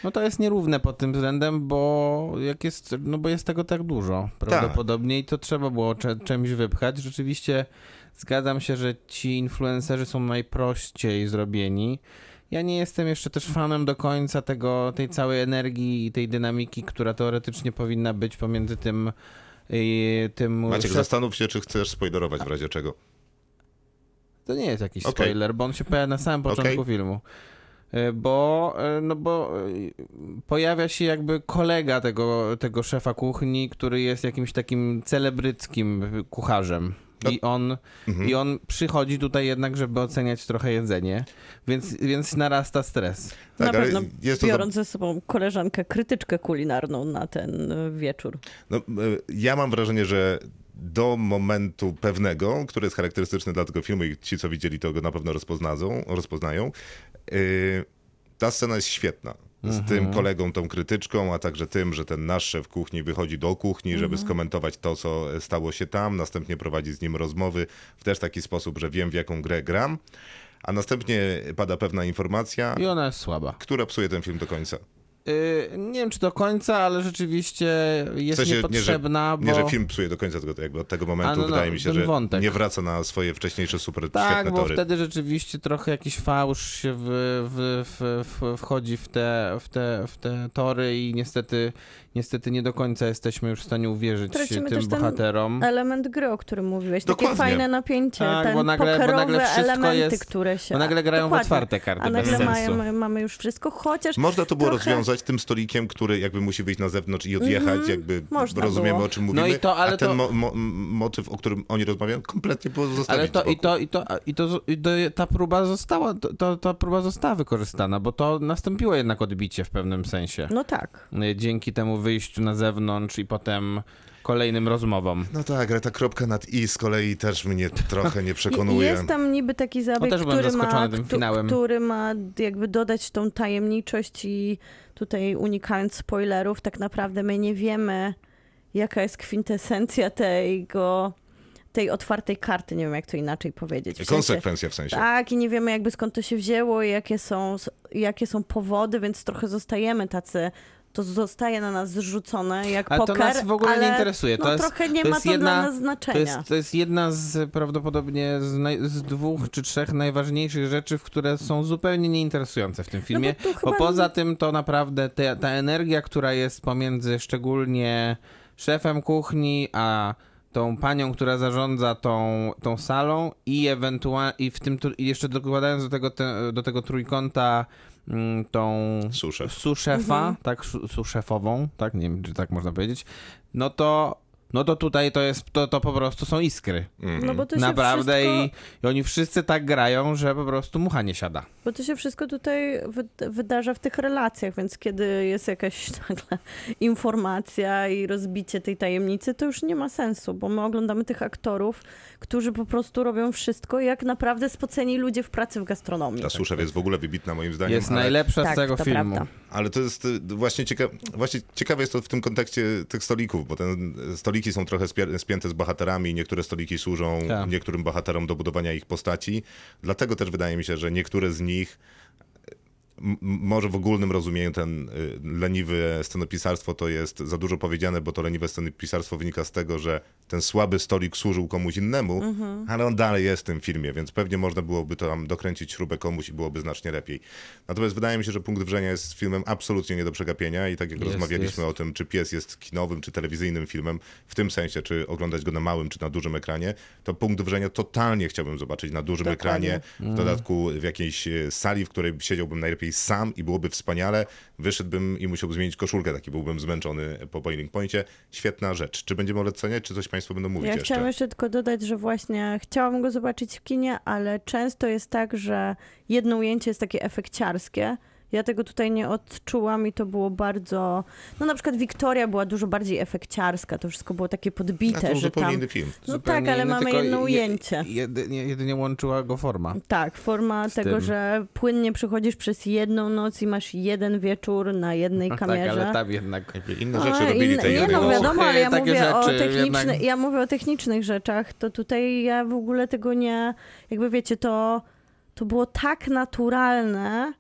No to jest nierówne pod tym względem, bo jak jest, no bo jest tego tak dużo prawdopodobnie i to trzeba było cze- czymś wypchać. Rzeczywiście zgadzam się, że ci influencerzy są najprościej zrobieni. Ja nie jestem jeszcze też fanem do końca tego, tej całej energii i tej dynamiki, która teoretycznie powinna być pomiędzy tym i tym Maciek, szef- zastanów się, czy chcesz spoilerować w razie czego. To nie jest jakiś Okej. spoiler, bo on się pojawia na samym początku Okej. filmu. Y, Bo, y, no bo y, pojawia się jakby kolega tego, tego szefa kuchni, który jest jakimś takim celebryckim kucharzem. No. I on, Mhm. I on przychodzi tutaj jednak, żeby oceniać trochę jedzenie, więc, więc narasta stres. Na Tak, ale pewno jest to biorąc ze sobą koleżankę krytyczkę kulinarną na ten wieczór. No, e, ja mam wrażenie, że do momentu pewnego, który jest charakterystyczny dla tego filmu i ci, co widzieli, to go na pewno rozpoznają, rozpoznają. Yy, Ta scena jest świetna. Z tym kolegą, tą krytyczką, a także tym, że ten nasz szef kuchni wychodzi do kuchni, żeby skomentować to, co stało się tam, następnie prowadzi z nim rozmowy w też taki sposób, że wiem, w jaką grę gram, a następnie pada pewna informacja, I ona jest słaba. która psuje ten film do końca. Yy, nie wiem, czy do końca, ale rzeczywiście jest W sensie, nie, że, niepotrzebna, bo... nie, że film psuje do końca, tylko jakby od tego momentu no, no, wydaje mi się, że wątek. nie wraca na swoje wcześniejsze super Tak, świetne bo tory. wtedy rzeczywiście trochę jakiś fałsz się w, w, w, w, wchodzi w te, w, te, w te tory i niestety, niestety nie do końca jesteśmy już w stanie uwierzyć Tracimy tym też ten bohaterom. Element gry, o którym mówiłeś. Dokładnie. Takie fajne napięcie, Tak, ten bo nagle- bo nagle wszystko elementy, jest- które się... Bo nagle grają w Dokładnie. otwarte karty A bez nagle sensu. mamy, mamy już wszystko, chociaż Można to było trochę- rozwiązać tym stolikiem, który jakby musi wyjść na zewnątrz i odjechać, jakby Mhm. Można rozumiemy było. o czym mówimy, No i to, ale a ten to- mo- mo- motyw, o którym oni rozmawiają, kompletnie było zostawić Ale to i to, i to, i to, i to ta próba została, to, ta próba została wykorzystana, bo to nastąpiło jednak odbicie w pewnym sensie. No tak. Dzięki temu wyjściu na zewnątrz i potem kolejnym rozmowom. No tak, ale ta kropka nad i z kolei też mnie trochę nie przekonuje. Jest tam niby taki zabieg, też byłem który, zaskoczony ma, tym któ- finałem. który ma jakby dodać tą tajemniczość i tutaj unikając spoilerów, tak naprawdę my nie wiemy, jaka jest kwintesencja tego, tej otwartej karty, nie wiem jak to inaczej powiedzieć. W sensie- Konsekwencja w sensie. Tak, i nie wiemy jakby skąd to się wzięło i jakie są, jakie są powody, więc trochę zostajemy tacy, to zostaje na nas zrzucone jak Ale to poker, nas w ogóle ale nie interesuje. To no, jest- trochę nie to ma to jedna- dla nas znaczenia. To jest, to jest jedna z prawdopodobnie z, naj, z dwóch czy trzech najważniejszych rzeczy, które są zupełnie nieinteresujące w tym filmie. No bo bo poza tym to naprawdę te, ta energia, która jest pomiędzy szczególnie szefem kuchni, a tą panią, która zarządza tą, tą salą i ewentualnie i w tym i jeszcze dokładając do tego, te, do tego trójkąta tą Suszef. suszefa, Mhm. tak, su- suszefową, tak, nie wiem, czy tak można powiedzieć, no to, no to tutaj to jest, to, to po prostu są iskry. No bo to się Naprawdę wszystko, i, i oni wszyscy tak grają, że po prostu mucha nie siada. Bo to się wszystko tutaj wy- wydarza w tych relacjach, więc kiedy jest jakaś nagle informacja i rozbicie tej tajemnicy, to już nie ma sensu, bo my oglądamy tych aktorów, którzy po prostu robią wszystko, jak naprawdę spoceni ludzie w pracy w gastronomii. Ta Suszef jest w ogóle wybitna moim zdaniem. Jest ale, najlepsza Tak, z tego to filmu. prawda. ale to jest y, właśnie, cieka właśnie ciekawe jest to w tym kontekście tych stolików, bo ten, stoliki są trochę spięte z bohaterami, niektóre stoliki służą Tak. niektórym bohaterom do budowania ich postaci. Dlatego też wydaje mi się, że niektóre z nich może w ogólnym rozumieniu ten y, leniwe scenopisarstwo to jest za dużo powiedziane, bo to leniwe scenopisarstwo wynika z tego, że ten słaby stolik służył komuś innemu, ale on dalej jest w tym filmie, więc pewnie można byłoby tam dokręcić śrubę komuś i byłoby znacznie lepiej. Natomiast wydaje mi się, że punkt wrzenia jest filmem absolutnie nie do przegapienia i tak jak Jest, rozmawialiśmy jest. o tym, czy pies jest kinowym, czy telewizyjnym filmem, w tym sensie, czy oglądać go na małym, czy na dużym ekranie, to punkt wrzenia totalnie chciałbym zobaczyć na dużym ekranie, w dodatku w jakiejś e, sali, w której siedziałbym najlepiej sam i byłoby wspaniale. Wyszedłbym i musiałbym zmienić koszulkę, taki byłbym zmęczony po Boiling Pointie. Świetna rzecz. Czy będziemy oceniać, czy coś Państwo będą mówić Ja jeszcze? chciałam jeszcze tylko dodać, że właśnie chciałam go zobaczyć w kinie, ale często jest tak, że jedno ujęcie jest takie efekciarskie. Ja tego tutaj nie odczułam i to było bardzo... No na przykład Wiktoria była dużo bardziej efekciarska, to wszystko było takie A podbite, to że zupełnie tam... inny film. No Zupełnie tak, ale inny, mamy jedno je- ujęcie. Jedynie, jedynie łączyła go forma. Tak, forma Z tego, tym. że płynnie przechodzisz przez jedną noc i masz jeden wieczór na jednej kamerze. Tak, ale tam jednak... Inne A, rzeczy robili inne- tej nie, no wiadomo, ale ja mówię, o rzeczy techniczny, jednak- ja mówię o technicznych rzeczach, to tutaj ja w ogóle tego nie, jakby wiecie, to, to było tak naturalne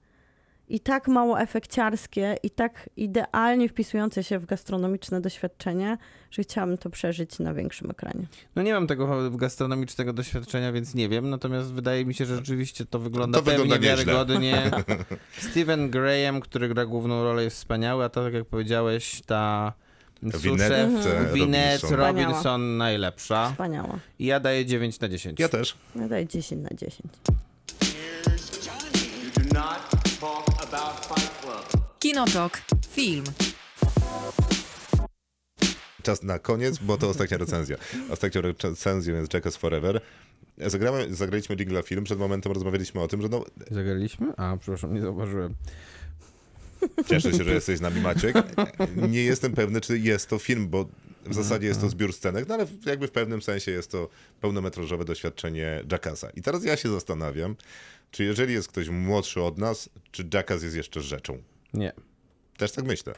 i tak mało efekciarskie i tak idealnie wpisujące się w gastronomiczne doświadczenie, że chciałabym to przeżyć na większym ekranie. No nie mam tego gastronomicznego doświadczenia, więc nie wiem, natomiast wydaje mi się, że rzeczywiście to wygląda To pewnie wygląda wiarygodnie. Steven Graham, który gra główną rolę jest wspaniały, a to tak jak powiedziałeś, ta Winnet, suszef e, Winnet Robinson. Robinson najlepsza. Wspaniała. I ja daję 9 na 10. Ja też. Ja daję 10 na 10. Kinotok. Film. Czas na koniec, bo to ostatnia recenzja. Ostatnią recenzją jest Jackass Forever. Zagramy, zagraliśmy Jingla Film, przed momentem rozmawialiśmy o tym, że no, Zagraliśmy? A, przepraszam, nie zauważyłem. cieszę się, że jesteś z nami Maciek. Nie jestem pewny, czy jest to film, bo W zasadzie jest to zbiór scenek, no ale jakby w pewnym sensie jest to pełnometrażowe doświadczenie Jackasa. I teraz ja się zastanawiam, czy jeżeli jest ktoś młodszy od nas, czy Jackass jest jeszcze rzeczą? Nie, Też tak myślę.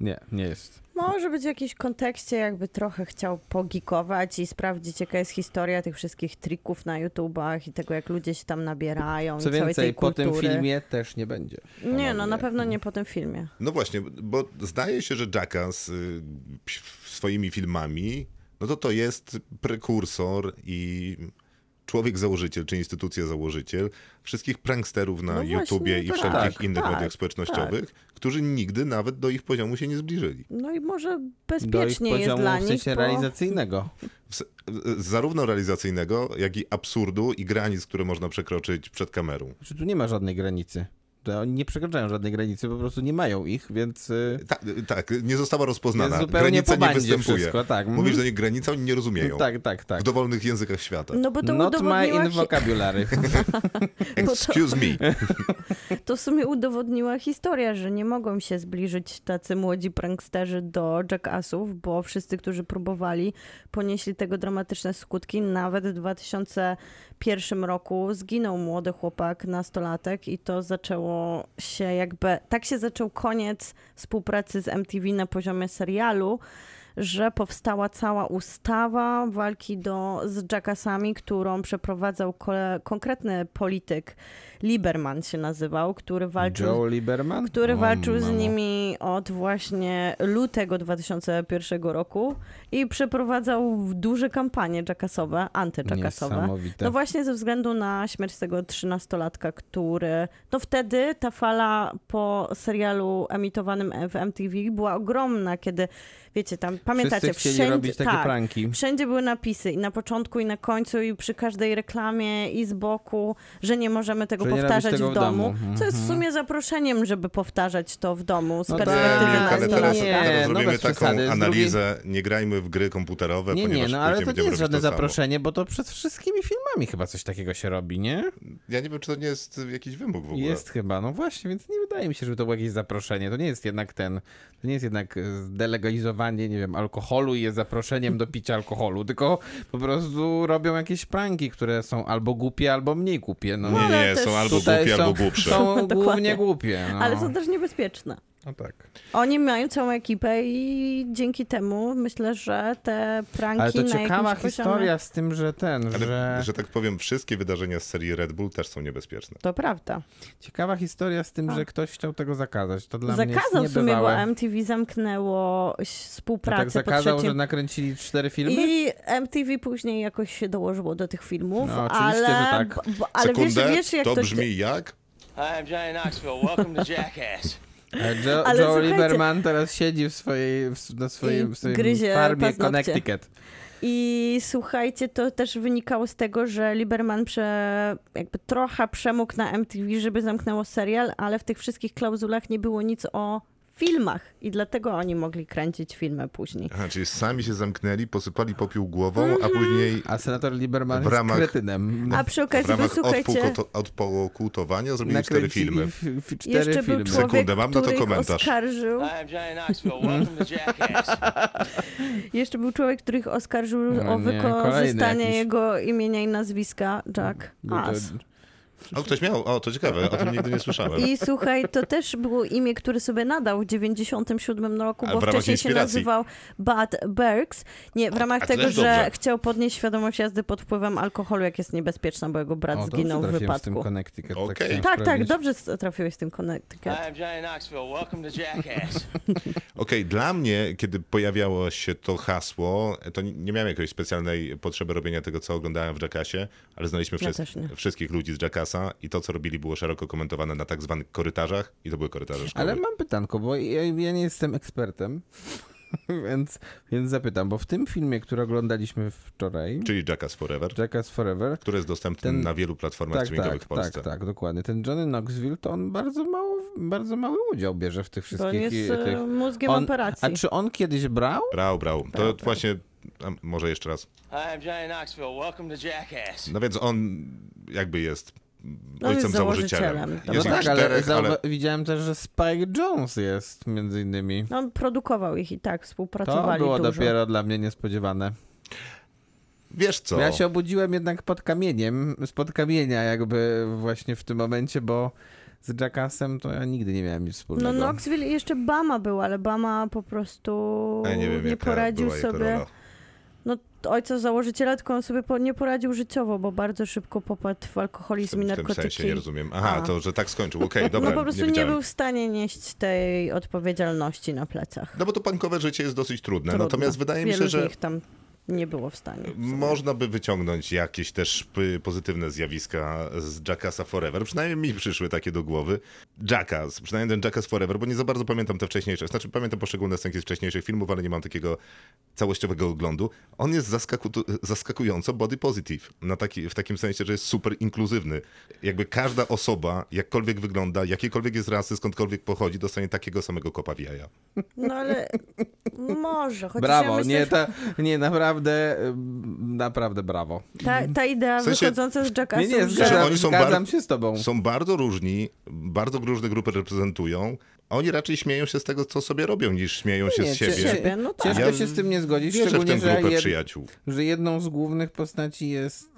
nie, nie jest. Może być w jakimś kontekście, jakby trochę chciał pogikować i sprawdzić, jaka jest historia tych wszystkich trików na YouTubach i tego, jak ludzie się tam nabierają Co i całej więcej, tej po tym filmie też nie będzie. Nie, no na Panowie. pewno nie po tym filmie. No właśnie, bo zdaje się, że Jackass y, swoimi filmami, no to to jest prekursor i człowiek założyciel, czy instytucja założyciel wszystkich pranksterów na No właśnie, YouTubie i tak, wszelkich innych tak, mediach społecznościowych, którzy nigdy nawet do ich poziomu się nie zbliżyli. No i może Do ich bezpiecznie jest poziomu dla w nich, sensie bo... realizacyjnego. Zarówno realizacyjnego, jak i absurdu i granic, które można przekroczyć przed kamerą. Że tu nie ma żadnej granicy. To oni nie przekraczają żadnej granicy, po prostu nie mają ich, więc y, Ta, tak, nie została rozpoznana. Jest zupełnie Granica po nie występuje. wszystko, tak. Mówisz do nich granica, oni nie rozumieją. tak, tak, tak. W dowolnych językach świata. No bo to Not my in vocabulary. Excuse me. To w sumie udowodniła historia, że nie mogą się zbliżyć tacy młodzi pranksterzy do Jackassów, bo wszyscy, którzy próbowali, ponieśli tego dramatyczne skutki. Nawet w 2001 roku zginął młody chłopak, nastolatek i to zaczęło się jakby, tak się zaczął koniec współpracy z MTV na poziomie serialu, że powstała cała ustawa walki do, z Jackassami, którą przeprowadzał kole, konkretny polityk, Lieberman się nazywał, który walczył Joe Lieberman? który O, walczył z nimi od właśnie lutego 2001 roku i przeprowadzał duże kampanie jackassowe, anty-jackasowe. No właśnie ze względu na śmierć tego trzynastolatka, który... No wtedy ta fala po serialu emitowanym w MTV była ogromna, kiedy, wiecie, tam pamiętacie, Wszyscy chcieli wszędzie... robić takie tak, pranki. Wszędzie były napisy i na początku i na końcu i przy każdej reklamie i z boku, że nie możemy tego Że powtarzać tego w w domu. domu. Co jest w sumie zaproszeniem, żeby powtarzać to w domu z No perspektywy tak, Nie, ale teraz. Nie, teraz no robimy bez taką przesady. Analizę, nie grajmy w gry komputerowe, Nie, ponieważ nie, no ale to nie jest żadne samo. zaproszenie, bo to przed wszystkimi filmami chyba coś takiego się robi, nie? Ja nie wiem, czy to nie jest jakiś wymóg w ogóle. Jest chyba, no właśnie, więc nie wydaje mi się, żeby to było jakieś zaproszenie. To nie jest jednak ten, to nie jest jednak e, delegalizowanie, nie wiem, alkoholu i jest zaproszeniem do picia alkoholu, tylko po prostu robią jakieś pranki, które są albo głupie, albo mniej głupie. No, Nie, ale nie, są albo głupie, są, albo głupsze. Są głównie głupie. No. Ale są też niebezpieczne. No tak. Oni mają całą ekipę i dzięki temu myślę, że te pranki Ale to na ciekawa historia poziomie... z tym, że ten, Ale, że... że tak powiem, wszystkie wydarzenia z serii Red Bull też są niebezpieczne. To prawda. Ciekawa historia z tym, że ktoś chciał tego zakazać. To dla mnie Zakazał w sumie, bo. MTV zamknęło No współpracę tak po zakazał, trzecim że nakręcili cztery filmy? I MTV później jakoś się dołożyło do tych filmów, No, oczywiście, ale, że tak. ale Sekundę, wiesz, wiesz jak to to, brzmi jak? Hi, I'm Johnny Knoxville. Welcome to Jackass. A Joe, Ale Joe Lieberman teraz siedzi w swojej, w, na swoim, w swoim farmie paznokcie. Connecticut. I słuchajcie, to też wynikało z tego, że Lieberman prze, jakby trochę przemógł na MTV, żeby zamknęło serial, ale w tych wszystkich klauzulach nie było nic o filmach i dlatego oni mogli kręcić filmy później. Aha, czyli sami się zamknęli, posypali popiół głową, Mhm. a później A senator Lieberman W jest ramach- kretynem. A przy w okazji, ramach wysłuchajcie, odpokuto- odpokutowania zrobili cztery filmy. f- f- cztery jeszcze był filmy. człowiek, Sekundę, mam na to który ich komentarz. oskarżył, jeszcze był człowiek, który ich oskarżył No o nie, wykorzystanie jego imienia i nazwiska, Jack Bo to- As. O, ktoś miał, o, to ciekawe, o tym nigdy nie słyszałem. I słuchaj, to też było imię, które sobie nadał w 97 roku, bo wcześniej się nazywał Bud Berks. Nie, w ramach to tego, że dobrze. chciał podnieść świadomość jazdy pod wpływem alkoholu, jak jest niebezpieczna, bo jego brat O, zginął w trafiłem z tym wypadku. Connecticut. Okej. chciałem Tak, tak, sprawdzić. dobrze trafiłeś z tym Connecticut. I'm Johnny Knoxville. Welcome to Jackass. Okej, dla mnie, kiedy pojawiało się to hasło, to nie- nie miałem jakiejś specjalnej potrzeby robienia tego, co oglądałem w Jackassie, ale znaliśmy Ja wszys- też nie. wszystkich ludzi z Jackassa i to, co robili, było szeroko komentowane na tak zwanych korytarzach i to były korytarze szkoły. Ale mam pytanko, bo ja, ja nie jestem ekspertem, więc, więc zapytam, bo w tym filmie, który oglądaliśmy wczoraj, Czyli Jackass Forever, Jackass Forever, który jest dostępny Ten- na wielu platformach tak, streamingowych tak, w Polsce. tak, tak, dokładnie. Ten Johnny Knoxville, to on bardzo mało, bardzo mały udział bierze w tych Bo on wszystkich jest i- tych... e, mózgiem On, operacji. a czy on kiedyś brał? Brał, brał. To właśnie, a może jeszcze raz. Hi, I'm Johnny Knoxville. Welcome to Jackass. No więc on jakby jest No, jest ojcem założycielem. założycielem. No Jest ich tak, ale, czterech, ale zauwa- widziałem też, że Spike Jones jest między innymi. No, on produkował ich i tak, To współpracowali było dużo. dopiero dla mnie niespodziewane. wiesz co? Ja się obudziłem jednak pod kamieniem, spod kamienia jakby właśnie w tym momencie, bo z Jackassem to ja nigdy nie miałem nic No wspólnego. Knoxville i jeszcze Bama był, ale Bama po prostu Ja nie wiem, nie poradził sobie. No ojca założyciela, tylko on sobie nie poradził życiowo, bo bardzo szybko popadł w W alkoholizm tym, i w tym narkotyki. sensie, nie rozumiem. Aha, A. to, że tak skończył. Okej, dobra, no po prostu nie nie, był w stanie nieść tej odpowiedzialności na plecach. No bo to punkowe życie jest dosyć trudne. Trudno. Natomiast wydaje mi Wielu się, z że tam nie było w stanie. można by wyciągnąć jakieś też pozytywne zjawiska z Jackassa Forever. Przynajmniej mi przyszły takie do głowy. Jackass, przynajmniej ten Jackass Forever, bo nie za bardzo pamiętam te wcześniejsze. Znaczy pamiętam poszczególne scenki z wcześniejszych filmów, ale nie mam takiego całościowego oglądu. On jest zaskaku- zaskakująco body positive. Na taki, w takim sensie, że jest super inkluzywny. Jakby każda osoba, jakkolwiek wygląda, jakiejkolwiek jest rasy, skądkolwiek pochodzi, dostanie takiego samego kopa w jaja. No ale może, chociaż Brawo, ja myślę, nie, że ta, nie, naprawdę, ym, naprawdę brawo. ta, ta idea W sensie- wychodząca z Jackassu, Nie, nie, że... zgadzam, oni są zgadzam bar- się z tobą. są bardzo różni, bardzo różne grupy reprezentują. Oni raczej śmieją się z tego, co sobie robią, niż śmieją się Nie, z cie- siebie. siebie, no tak. Ciężko Ja się z tym nie zgodzić, Wierzę w szczególnie, tę że, grupę jed, przyjaciół. że jedną z głównych postaci jest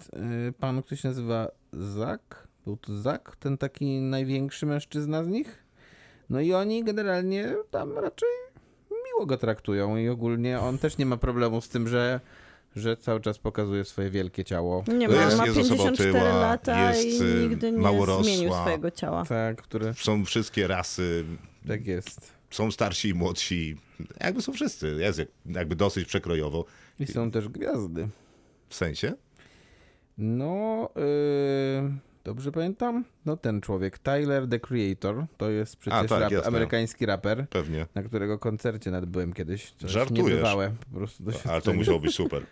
y, pan, który się nazywa Zak. Był to Zak, ten taki największy mężczyzna z nich. No i oni generalnie tam raczej miło go traktują i ogólnie on też nie ma problemu z tym, że, że cały czas pokazuje swoje wielkie ciało. Nie ma, jest- ma jest osoba 54 otyła, lata jest, i y, nigdy nie małorosła. zmienił swojego ciała. Tak, które Są wszystkie rasy, tak jest. są starsi i młodsi. Jakby są wszyscy. Jest jak- jakby dosyć przekrojowo. I są też gwiazdy. W sensie? No, yy, dobrze pamiętam? No ten człowiek, Tyler the Creator, to jest przecież tak, rap, jasne. amerykański raper, Pewnie. na którego koncercie nawet byłem kiedyś. Jest Żartujesz. Niebywałe po prostu Ale to musiało być super.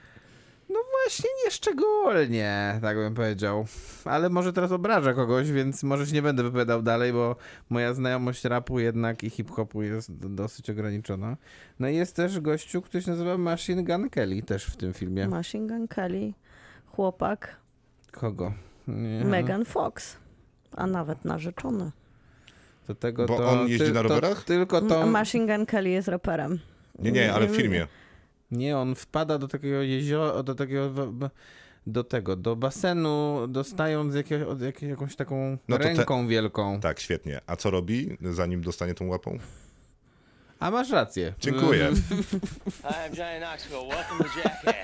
No właśnie nie szczególnie, tak bym powiedział. Ale może teraz obrażę kogoś, więc może się nie będę wypowiadał dalej, bo moja znajomość rapu jednak i hip-hopu jest dosyć ograniczona. No i jest też gościu, który się nazywa Machine Gun Kelly też w tym filmie. Machine Gun Kelly, chłopak, Kogo? Nie. Megan Fox, a nawet narzeczony. Do tego Bo to, on jeździ na to- rowerach? Tylko to... Machine Gun Kelly jest raperem. Nie, nie, ale w filmie. Nie, on wpada do takiego jeziora, do takiego, do tego, do basenu, dostając jakiej, jakąś taką No to te- ręką wielką. Tak, świetnie. A co robi, zanim dostanie tą łapą? A masz rację. Dziękuję.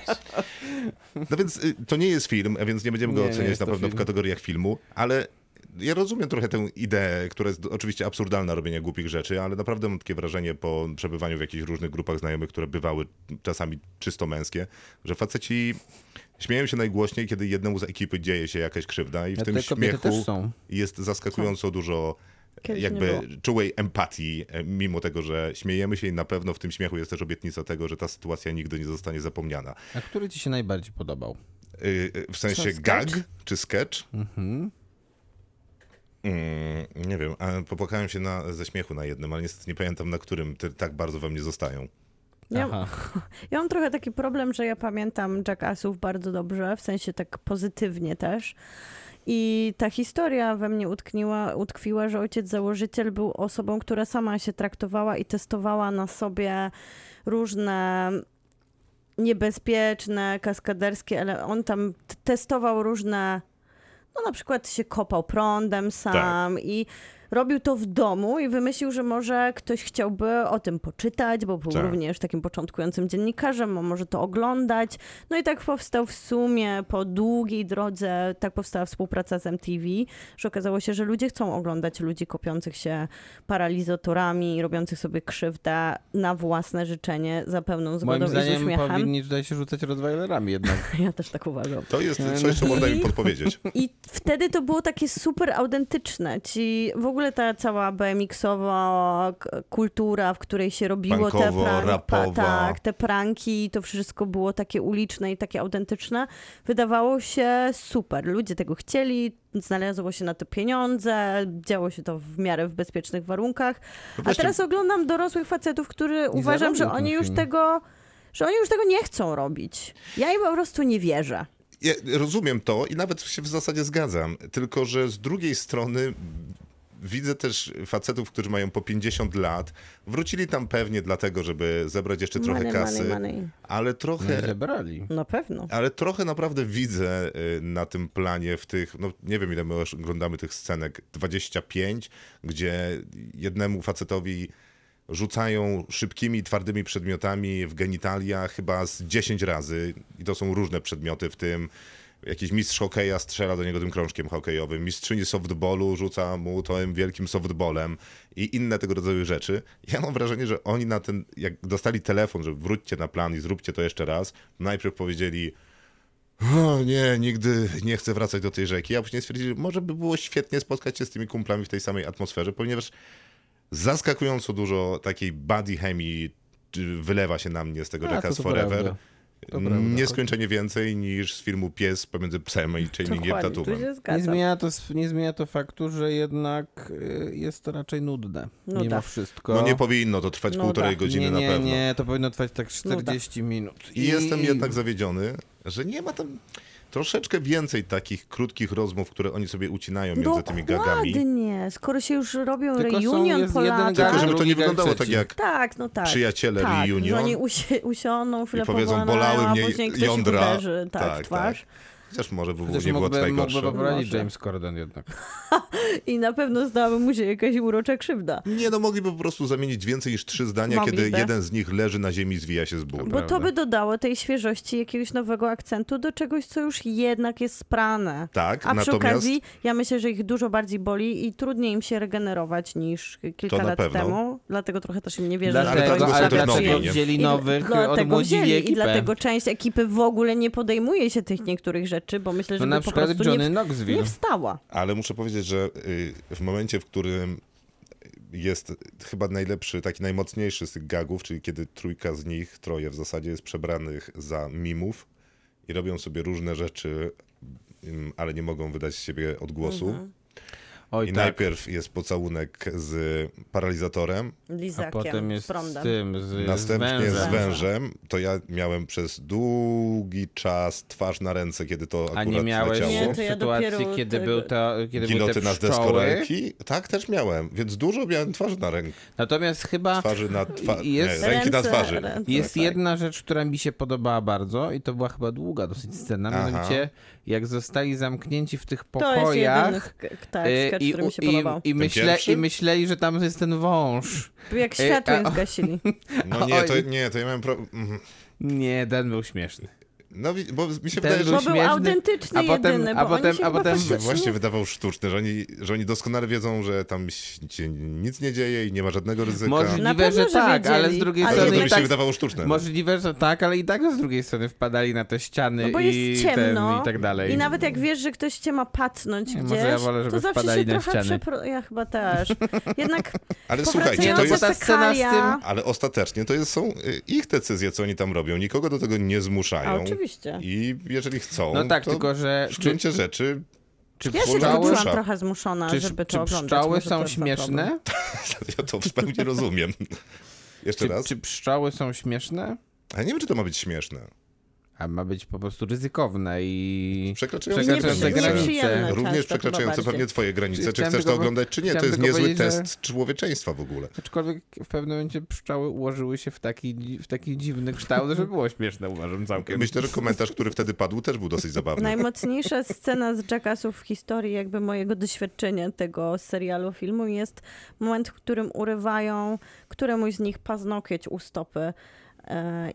No więc y, to nie jest film, a więc nie będziemy go Nie, nie oceniać jest na pewno w film. kategoriach filmu, ale ja rozumiem trochę tę ideę, która jest oczywiście absurdalna robienia głupich rzeczy, ale naprawdę mam takie wrażenie po przebywaniu w jakichś różnych grupach znajomych, które bywały czasami czysto męskie, że faceci śmieją się najgłośniej, kiedy jednemu z ekipy dzieje się jakaś krzywda i w A tym śmiechu też są. jest zaskakująco dużo Kiedyś jakby czułej empatii, e, mimo tego, że śmiejemy się i na pewno w tym śmiechu jest też obietnica tego, że ta sytuacja nigdy nie zostanie zapomniana. A który ci się najbardziej podobał? Y, y, W sensie sketch? gag czy sketch? Mhm. Mm, nie wiem, a popłakałem się na, ze śmiechu na jednym, ale niestety nie pamiętam na którym te, tak bardzo we mnie zostają. Ja, ja mam trochę taki problem, że ja pamiętam Jackassów bardzo dobrze, w sensie tak pozytywnie też. I ta historia we mnie utkniła, utkwiła, że ojciec założyciel był osobą, która sama się traktowała i testowała na sobie różne niebezpieczne, kaskaderskie, ale on tam testował różne, no na przykład się kopał prądem sam i robił to w domu i wymyślił, że może ktoś chciałby o tym poczytać, bo był Tak. również takim początkującym dziennikarzem, a może to oglądać. No i tak powstał w sumie po długiej drodze, tak powstała współpraca z MTV, że okazało się, że ludzie chcą oglądać ludzi kopiących się paralizatorami, robiących sobie krzywdę na własne życzenie, za pełną zgodą Moim i z zdaniem uśmiechem. powinni tutaj się rzucać rozwajlerami jednak. Ja też tak uważam. To jest coś, co można I- mi podpowiedzieć. I wtedy to było takie super autentyczne. Ci w ogóle ta cała BMX-owa kultura, w której się robiło te Punkowo, pranki, rapowa. tak, te pranki, to wszystko było takie uliczne i takie autentyczne. Wydawało się super. Ludzie tego chcieli, znalazło się na to pieniądze, działo się to w miarę w bezpiecznych warunkach. No A teraz oglądam dorosłych facetów, którzy uważam, że oni już tego, że oni już tego nie chcą robić. Ja im po prostu nie wierzę. ja rozumiem to i nawet się w zasadzie zgadzam, tylko że z drugiej strony widzę też facetów, którzy mają po 50 lat, wrócili tam pewnie dlatego, żeby zebrać jeszcze trochę Money, kasy, money, money. ale No trochę... zebrali. Na pewno. Ale trochę naprawdę widzę y, na tym planie w tych, no nie wiem ile my już oglądamy tych scenek, 25, gdzie jednemu facetowi rzucają szybkimi, twardymi przedmiotami w genitalia chyba z 10 razy i to są różne przedmioty, w tym jakiś mistrz hokeja strzela do niego tym krążkiem hokejowym, mistrzyni softballu rzuca mu tym wielkim softballem i inne tego rodzaju rzeczy. Ja mam wrażenie, że oni na ten, jak dostali telefon, że wróćcie na plan i zróbcie to jeszcze raz, najpierw powiedzieli o nie, nigdy nie chcę wracać do tej rzeki, a później stwierdzili, że może by było świetnie spotkać się z tymi kumplami w tej samej atmosferze, ponieważ zaskakująco dużo takiej body chemii czy wylewa się na mnie z tego A, Jackass Forever. prawda. Nieskończenie więcej niż z filmu Pies pomiędzy psem i Dokładnie, Tatumem. się Nie zmienia, to, nie zmienia to faktu, że jednak y, jest to raczej nudne. Nuda. Mimo wszystko. No nie powinno to trwać No półtorej godziny nie, na nie, pewno. nie, to powinno trwać tak 40 minut. I jestem jednak zawiedziony, że nie ma tam troszeczkę więcej takich krótkich rozmów, które oni sobie ucinają między tymi gagami. Skoro się już robią Tylko reunion po latach. Tylko żeby to nie wyglądało tak jak Tak, no tak. Przyjaciele tak, reunion. Że oni usi- usiądą, chwilę i powiedzą, bolały a mnie później ktoś jądra. uderzy tak, w twarz. Chociaż może by było, Chociaż nie było mógłby, mógłby najgorsze. poprawić Może. James Corden jednak. I na pewno stałaby mu się jakaś urocza krzywda. Nie, no mogliby po prostu zamienić więcej niż trzy zdania, Mogliby. kiedy jeden z nich leży na ziemi i zwija się z bólu. Bo to by dodało tej świeżości, jakiegoś nowego akcentu do czegoś, co już jednak jest sprane. Tak, A przy natomiast okazji, ja myślę, że ich dużo bardziej boli i trudniej im się regenerować niż kilka To na lat pewno. temu. Dlatego trochę też im nie wierzę, Dlatego, że dlatego ale dlatego wzięli I nowych, dlatego odmłodzili wzięli. I dlatego część ekipy w ogóle nie podejmuje się tych niektórych rzeczy, bo myślę, że No na po przykład prostu Johnny nie, Knoxville. nie wstała. Ale muszę powiedzieć, że y, w momencie, w którym jest chyba najlepszy, taki najmocniejszy z tych gagów, czyli kiedy trójka z nich, troje w zasadzie jest przebranych za mimów i robią sobie różne rzeczy, ym, ale nie mogą wydać z siebie odgłosu. Mhm. Oj, I tak. najpierw jest pocałunek z paralizatorem, A Lizakiem, potem jest z prądem. z tym, z, następnie z z wężem. wężem. To ja miałem przez długi czas twarz na ręce, kiedy to akurat A nie miałeś leciało. Nie, w to ja sytuacji, dopiero kiedy, tego- był to, kiedy były te pszczoły. deskorolki? Tak, też miałem. Więc dużo miałem twarzy na ręku. Natomiast chyba Twarzy na twa... Jest- nie, ręki na Ręce- twarzy. ręce, jest tak. jedna rzecz, która mi się podobała bardzo i to była chyba długa dosyć scena, Aha. mianowicie jak zostali zamknięci w tych To jest pokojach tak, y, sketch, i, który mi się i, podobał. i, myśle, pierwszy? i myśleli, że tam jest ten wąż. Jak Ej, światło im zgasili. No nie, to, nie, to ja miałem pro... mhm. Nie, ten był śmieszny. No bo mi się Ten wydaje, był że Bo był śmieszny, autentyczny a potem- jedyny, a bo potem- oni się a potem- faktycznie- właśnie wydawał sztuczny, że oni, że oni doskonale wiedzą, że tam się nic nie dzieje i nie ma żadnego ryzyka. Możliwe, pewno, że że tak, ale z wiedzieli, drugiej ale Ale to strony mi i się tak... wydawało sztuczne. Możliwe, że tak, ale i tak z drugiej strony wpadali na te ściany No bo i, jest ciemno ten, i tak dalej. i nawet jak wiesz, że ktoś cię ma patnąć Nie, gdzieś, ja wolę, żeby to zawsze się na trochę ściany. przepro... Ja chyba też. Jednak Ale słuchajcie, Nie, to jest... ta scena z tym- Ale ostatecznie to jest, są y, ich decyzje, co oni tam robią. Nikogo do tego nie zmuszają. A, oczywiście. I jeżeli chcą, No tak, to tylko że... w Czy, gruncie rzeczy czy Ja się Pszczoły- pszczoły, czułam Pszczoły- trochę zmuszona, czy, żeby czy to oglądać. pszczoły Może to są śmieszne? ja to w pełni rozumiem. Jeszcze Czy, raz. czy pszczoły są śmieszne? Ale nie wiem, czy to ma być śmieszne. A ma być po prostu ryzykowne i Przekraczające przekraczające granice. Również przekraczające pewnie twoje granice. Czy chcesz to oglądać, czy nie? To jest niezły powiedzieć, że- test człowieczeństwa w ogóle. Aczkolwiek w pewnym momencie pszczoły ułożyły się w taki, w taki dziwny kształt, że było śmieszne, uważam całkiem. Myślę, że komentarz, który wtedy padł, też był dosyć zabawny. Najmocniejsza scena z Jackassów w historii jakby mojego doświadczenia tego serialu filmu jest moment, w którym urywają któremuś z nich paznokieć u stopy.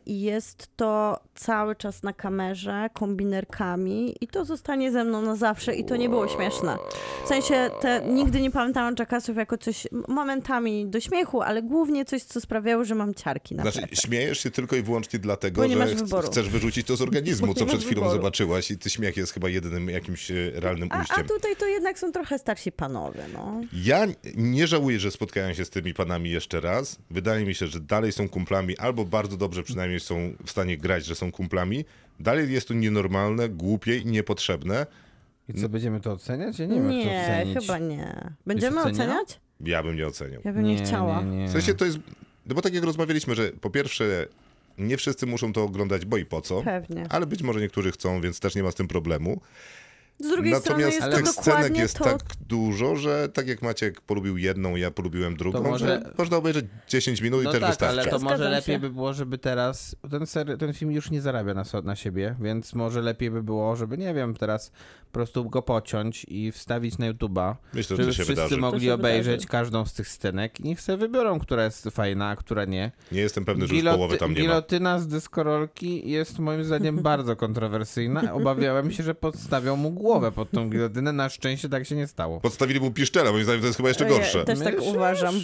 I jest to cały czas na kamerze, kombinerkami i to zostanie ze mną na zawsze i to nie było śmieszne. W sensie te, nigdy nie pamiętałam Jackassów jako coś momentami do śmiechu, ale głównie coś, co sprawiało, że mam ciarki na Znaczy, plecach. śmiejesz się tylko i wyłącznie dlatego, że ch- chcesz wyrzucić to z organizmu, co przed chwilą wyboru. zobaczyłaś i ty śmiech jest chyba jedynym jakimś e, realnym A, a tutaj to jednak są trochę starsi panowie, no. Ja nie żałuję, że spotkałem się z tymi panami jeszcze raz. Wydaje mi się, że dalej są kumplami, albo bardzo dobrze przynajmniej są w stanie grać, że są kumplami. Dalej jest to nienormalne, głupie i niepotrzebne. I co, będziemy to oceniać? Ja nie wiem, jak to Nie, ocenić. chyba nie. Będziemy oceniać? Ja bym nie oceniał. Ja bym nie, chciała. Nie, nie. W sensie to jest. No bo tak jak rozmawialiśmy, że po pierwsze Nie wszyscy muszą to oglądać, bo i po co. Pewnie. Ale być może niektórzy chcą, więc też nie ma z tym problemu. Z drugiej strony Natomiast jest to tych scenek jest to, tak dużo, że tak jak Maciek polubił jedną, ja polubiłem drugą, może- że można obejrzeć 10 minut No i też tak, wystarczy. ale to Zgadzam może się. lepiej by było, żeby teraz. Ten, ser, ten film już nie zarabia na, so- na siebie, więc może lepiej by było, żeby, nie wiem, teraz po prostu go pociąć i wstawić na YouTube'a. Myślę, że żeby się wszyscy wydarzy. mogli się obejrzeć wydarzy. każdą z tych scenek i niech sobie wybiorą, która jest fajna, a która nie. Nie jestem pewny, że już połowy tam nie ma. gilotyna z deskorolki jest moim zdaniem bardzo kontrowersyjna. Obawiałem się, że podstawią mu głowę pod tą gilotynę. Na szczęście tak się nie stało. Podstawili mu piszczela, moim zdaniem to jest chyba jeszcze gorsze. Ja też tak Myślisz? uważam,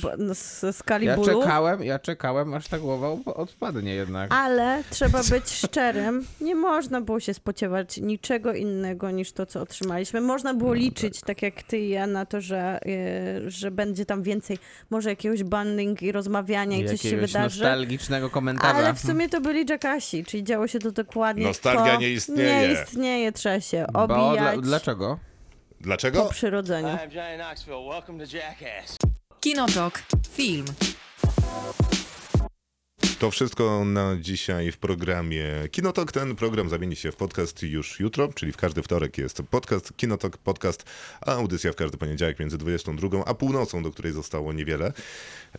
ze skali Ja bólu. czekałem, ja czekałem, aż ta głowa odpadnie jednak. Ale trzeba być szczerym, nie można było się spodziewać niczego innego niż to, co otrzymaliśmy. Można było liczyć, tak jak ty i ja, na to, że, e, że będzie tam więcej może jakiegoś banding i rozmawiania i coś się wydarzy. nostalgicznego komentarza. Ale w sumie to byli Jackasi, czyli działo się to dokładnie Nostalgia to nie istnieje. Nie istnieje, trzeba się Bo dla, obijać dlaczego? po Dlaczego? przyrodzeniu. I'm Johnny Knoxville. Welcome to Jackass. Kinotok. Film. To wszystko na dzisiaj w programie Kinotok. Ten program zamieni się w podcast już jutro, czyli w każdy wtorek jest podcast Kinotok Podcast, a audycja w każdy poniedziałek między 22 a północą, do której zostało niewiele.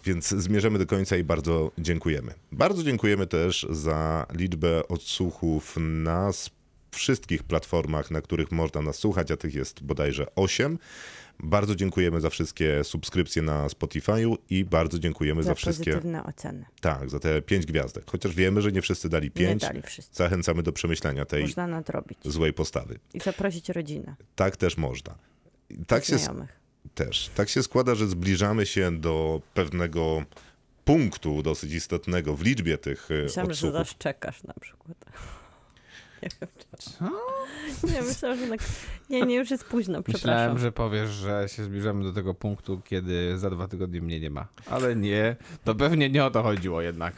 Więc zmierzamy do końca i bardzo dziękujemy. Bardzo dziękujemy też za liczbę odsłuchów na s- wszystkich platformach, na których można nas słuchać, a tych jest bodajże 8. Bardzo dziękujemy za wszystkie subskrypcje na Spotify'u i bardzo dziękujemy za, Za wszystkie pozytywne oceny. tak, za te pięć gwiazdek. Chociaż wiemy, że nie wszyscy dali Nie pięć. dali wszyscy. Zachęcamy do przemyślenia tej Można nadrobić. złej postawy. I zaprosić rodzinę, Tak też można. Tak się, znajomych. też. Tak się składa, że zbliżamy się do pewnego punktu dosyć istotnego w liczbie tych e, Myślałam, że odsłuchów. zaszczekasz na przykład. Nie wiem. Co? Nie, myślałam, że... Na... Nie, nie, już jest późno, przepraszam. Myślałem, że powiesz, że się zbliżamy do tego punktu, kiedy za dwa tygodnie mnie nie ma. Ale nie, to pewnie nie o to chodziło jednak.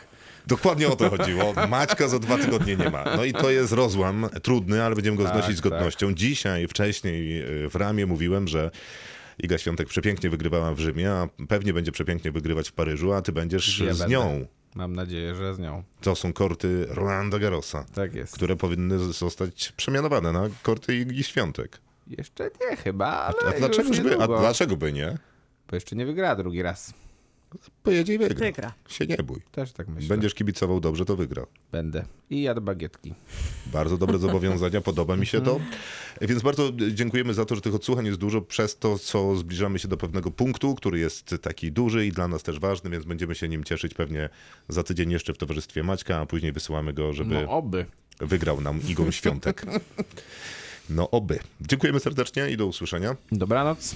Dokładnie o to chodziło. Maćka za dwa tygodnie nie ma. No i to jest rozłam trudny, ale będziemy go Tak, znosić z godnością. Dzisiaj, wcześniej e, w ramie mówiłem, że Iga Świątek przepięknie wygrywała w Rzymie, a pewnie będzie przepięknie wygrywać w Paryżu, a ty będziesz z będę. nią. Mam nadzieję, że z nią. To są korty Rolanda Garrosa, Tak jest. które powinny zostać przemianowane na korty Igi Świątek. Jeszcze nie chyba, ale A już dlaczego, by, a dlaczego by nie? Bo jeszcze nie wygrała drugi raz. Pojedzie i wygra. Wygra. Się nie bój. Też tak myślę. Będziesz kibicował dobrze, to wygra. Będę. I jadł bagietki. Bardzo dobre zobowiązania, podoba mi się to. Więc bardzo dziękujemy za to, że tych odsłuchań jest dużo, przez to, co zbliżamy się do pewnego punktu, który jest taki duży i dla nas też ważny, więc będziemy się nim cieszyć pewnie za tydzień jeszcze w towarzystwie Maćka, a później wysyłamy go, żeby No oby. wygrał nam Igą Świątek. No oby. Dziękujemy serdecznie i do usłyszenia. Dobranoc.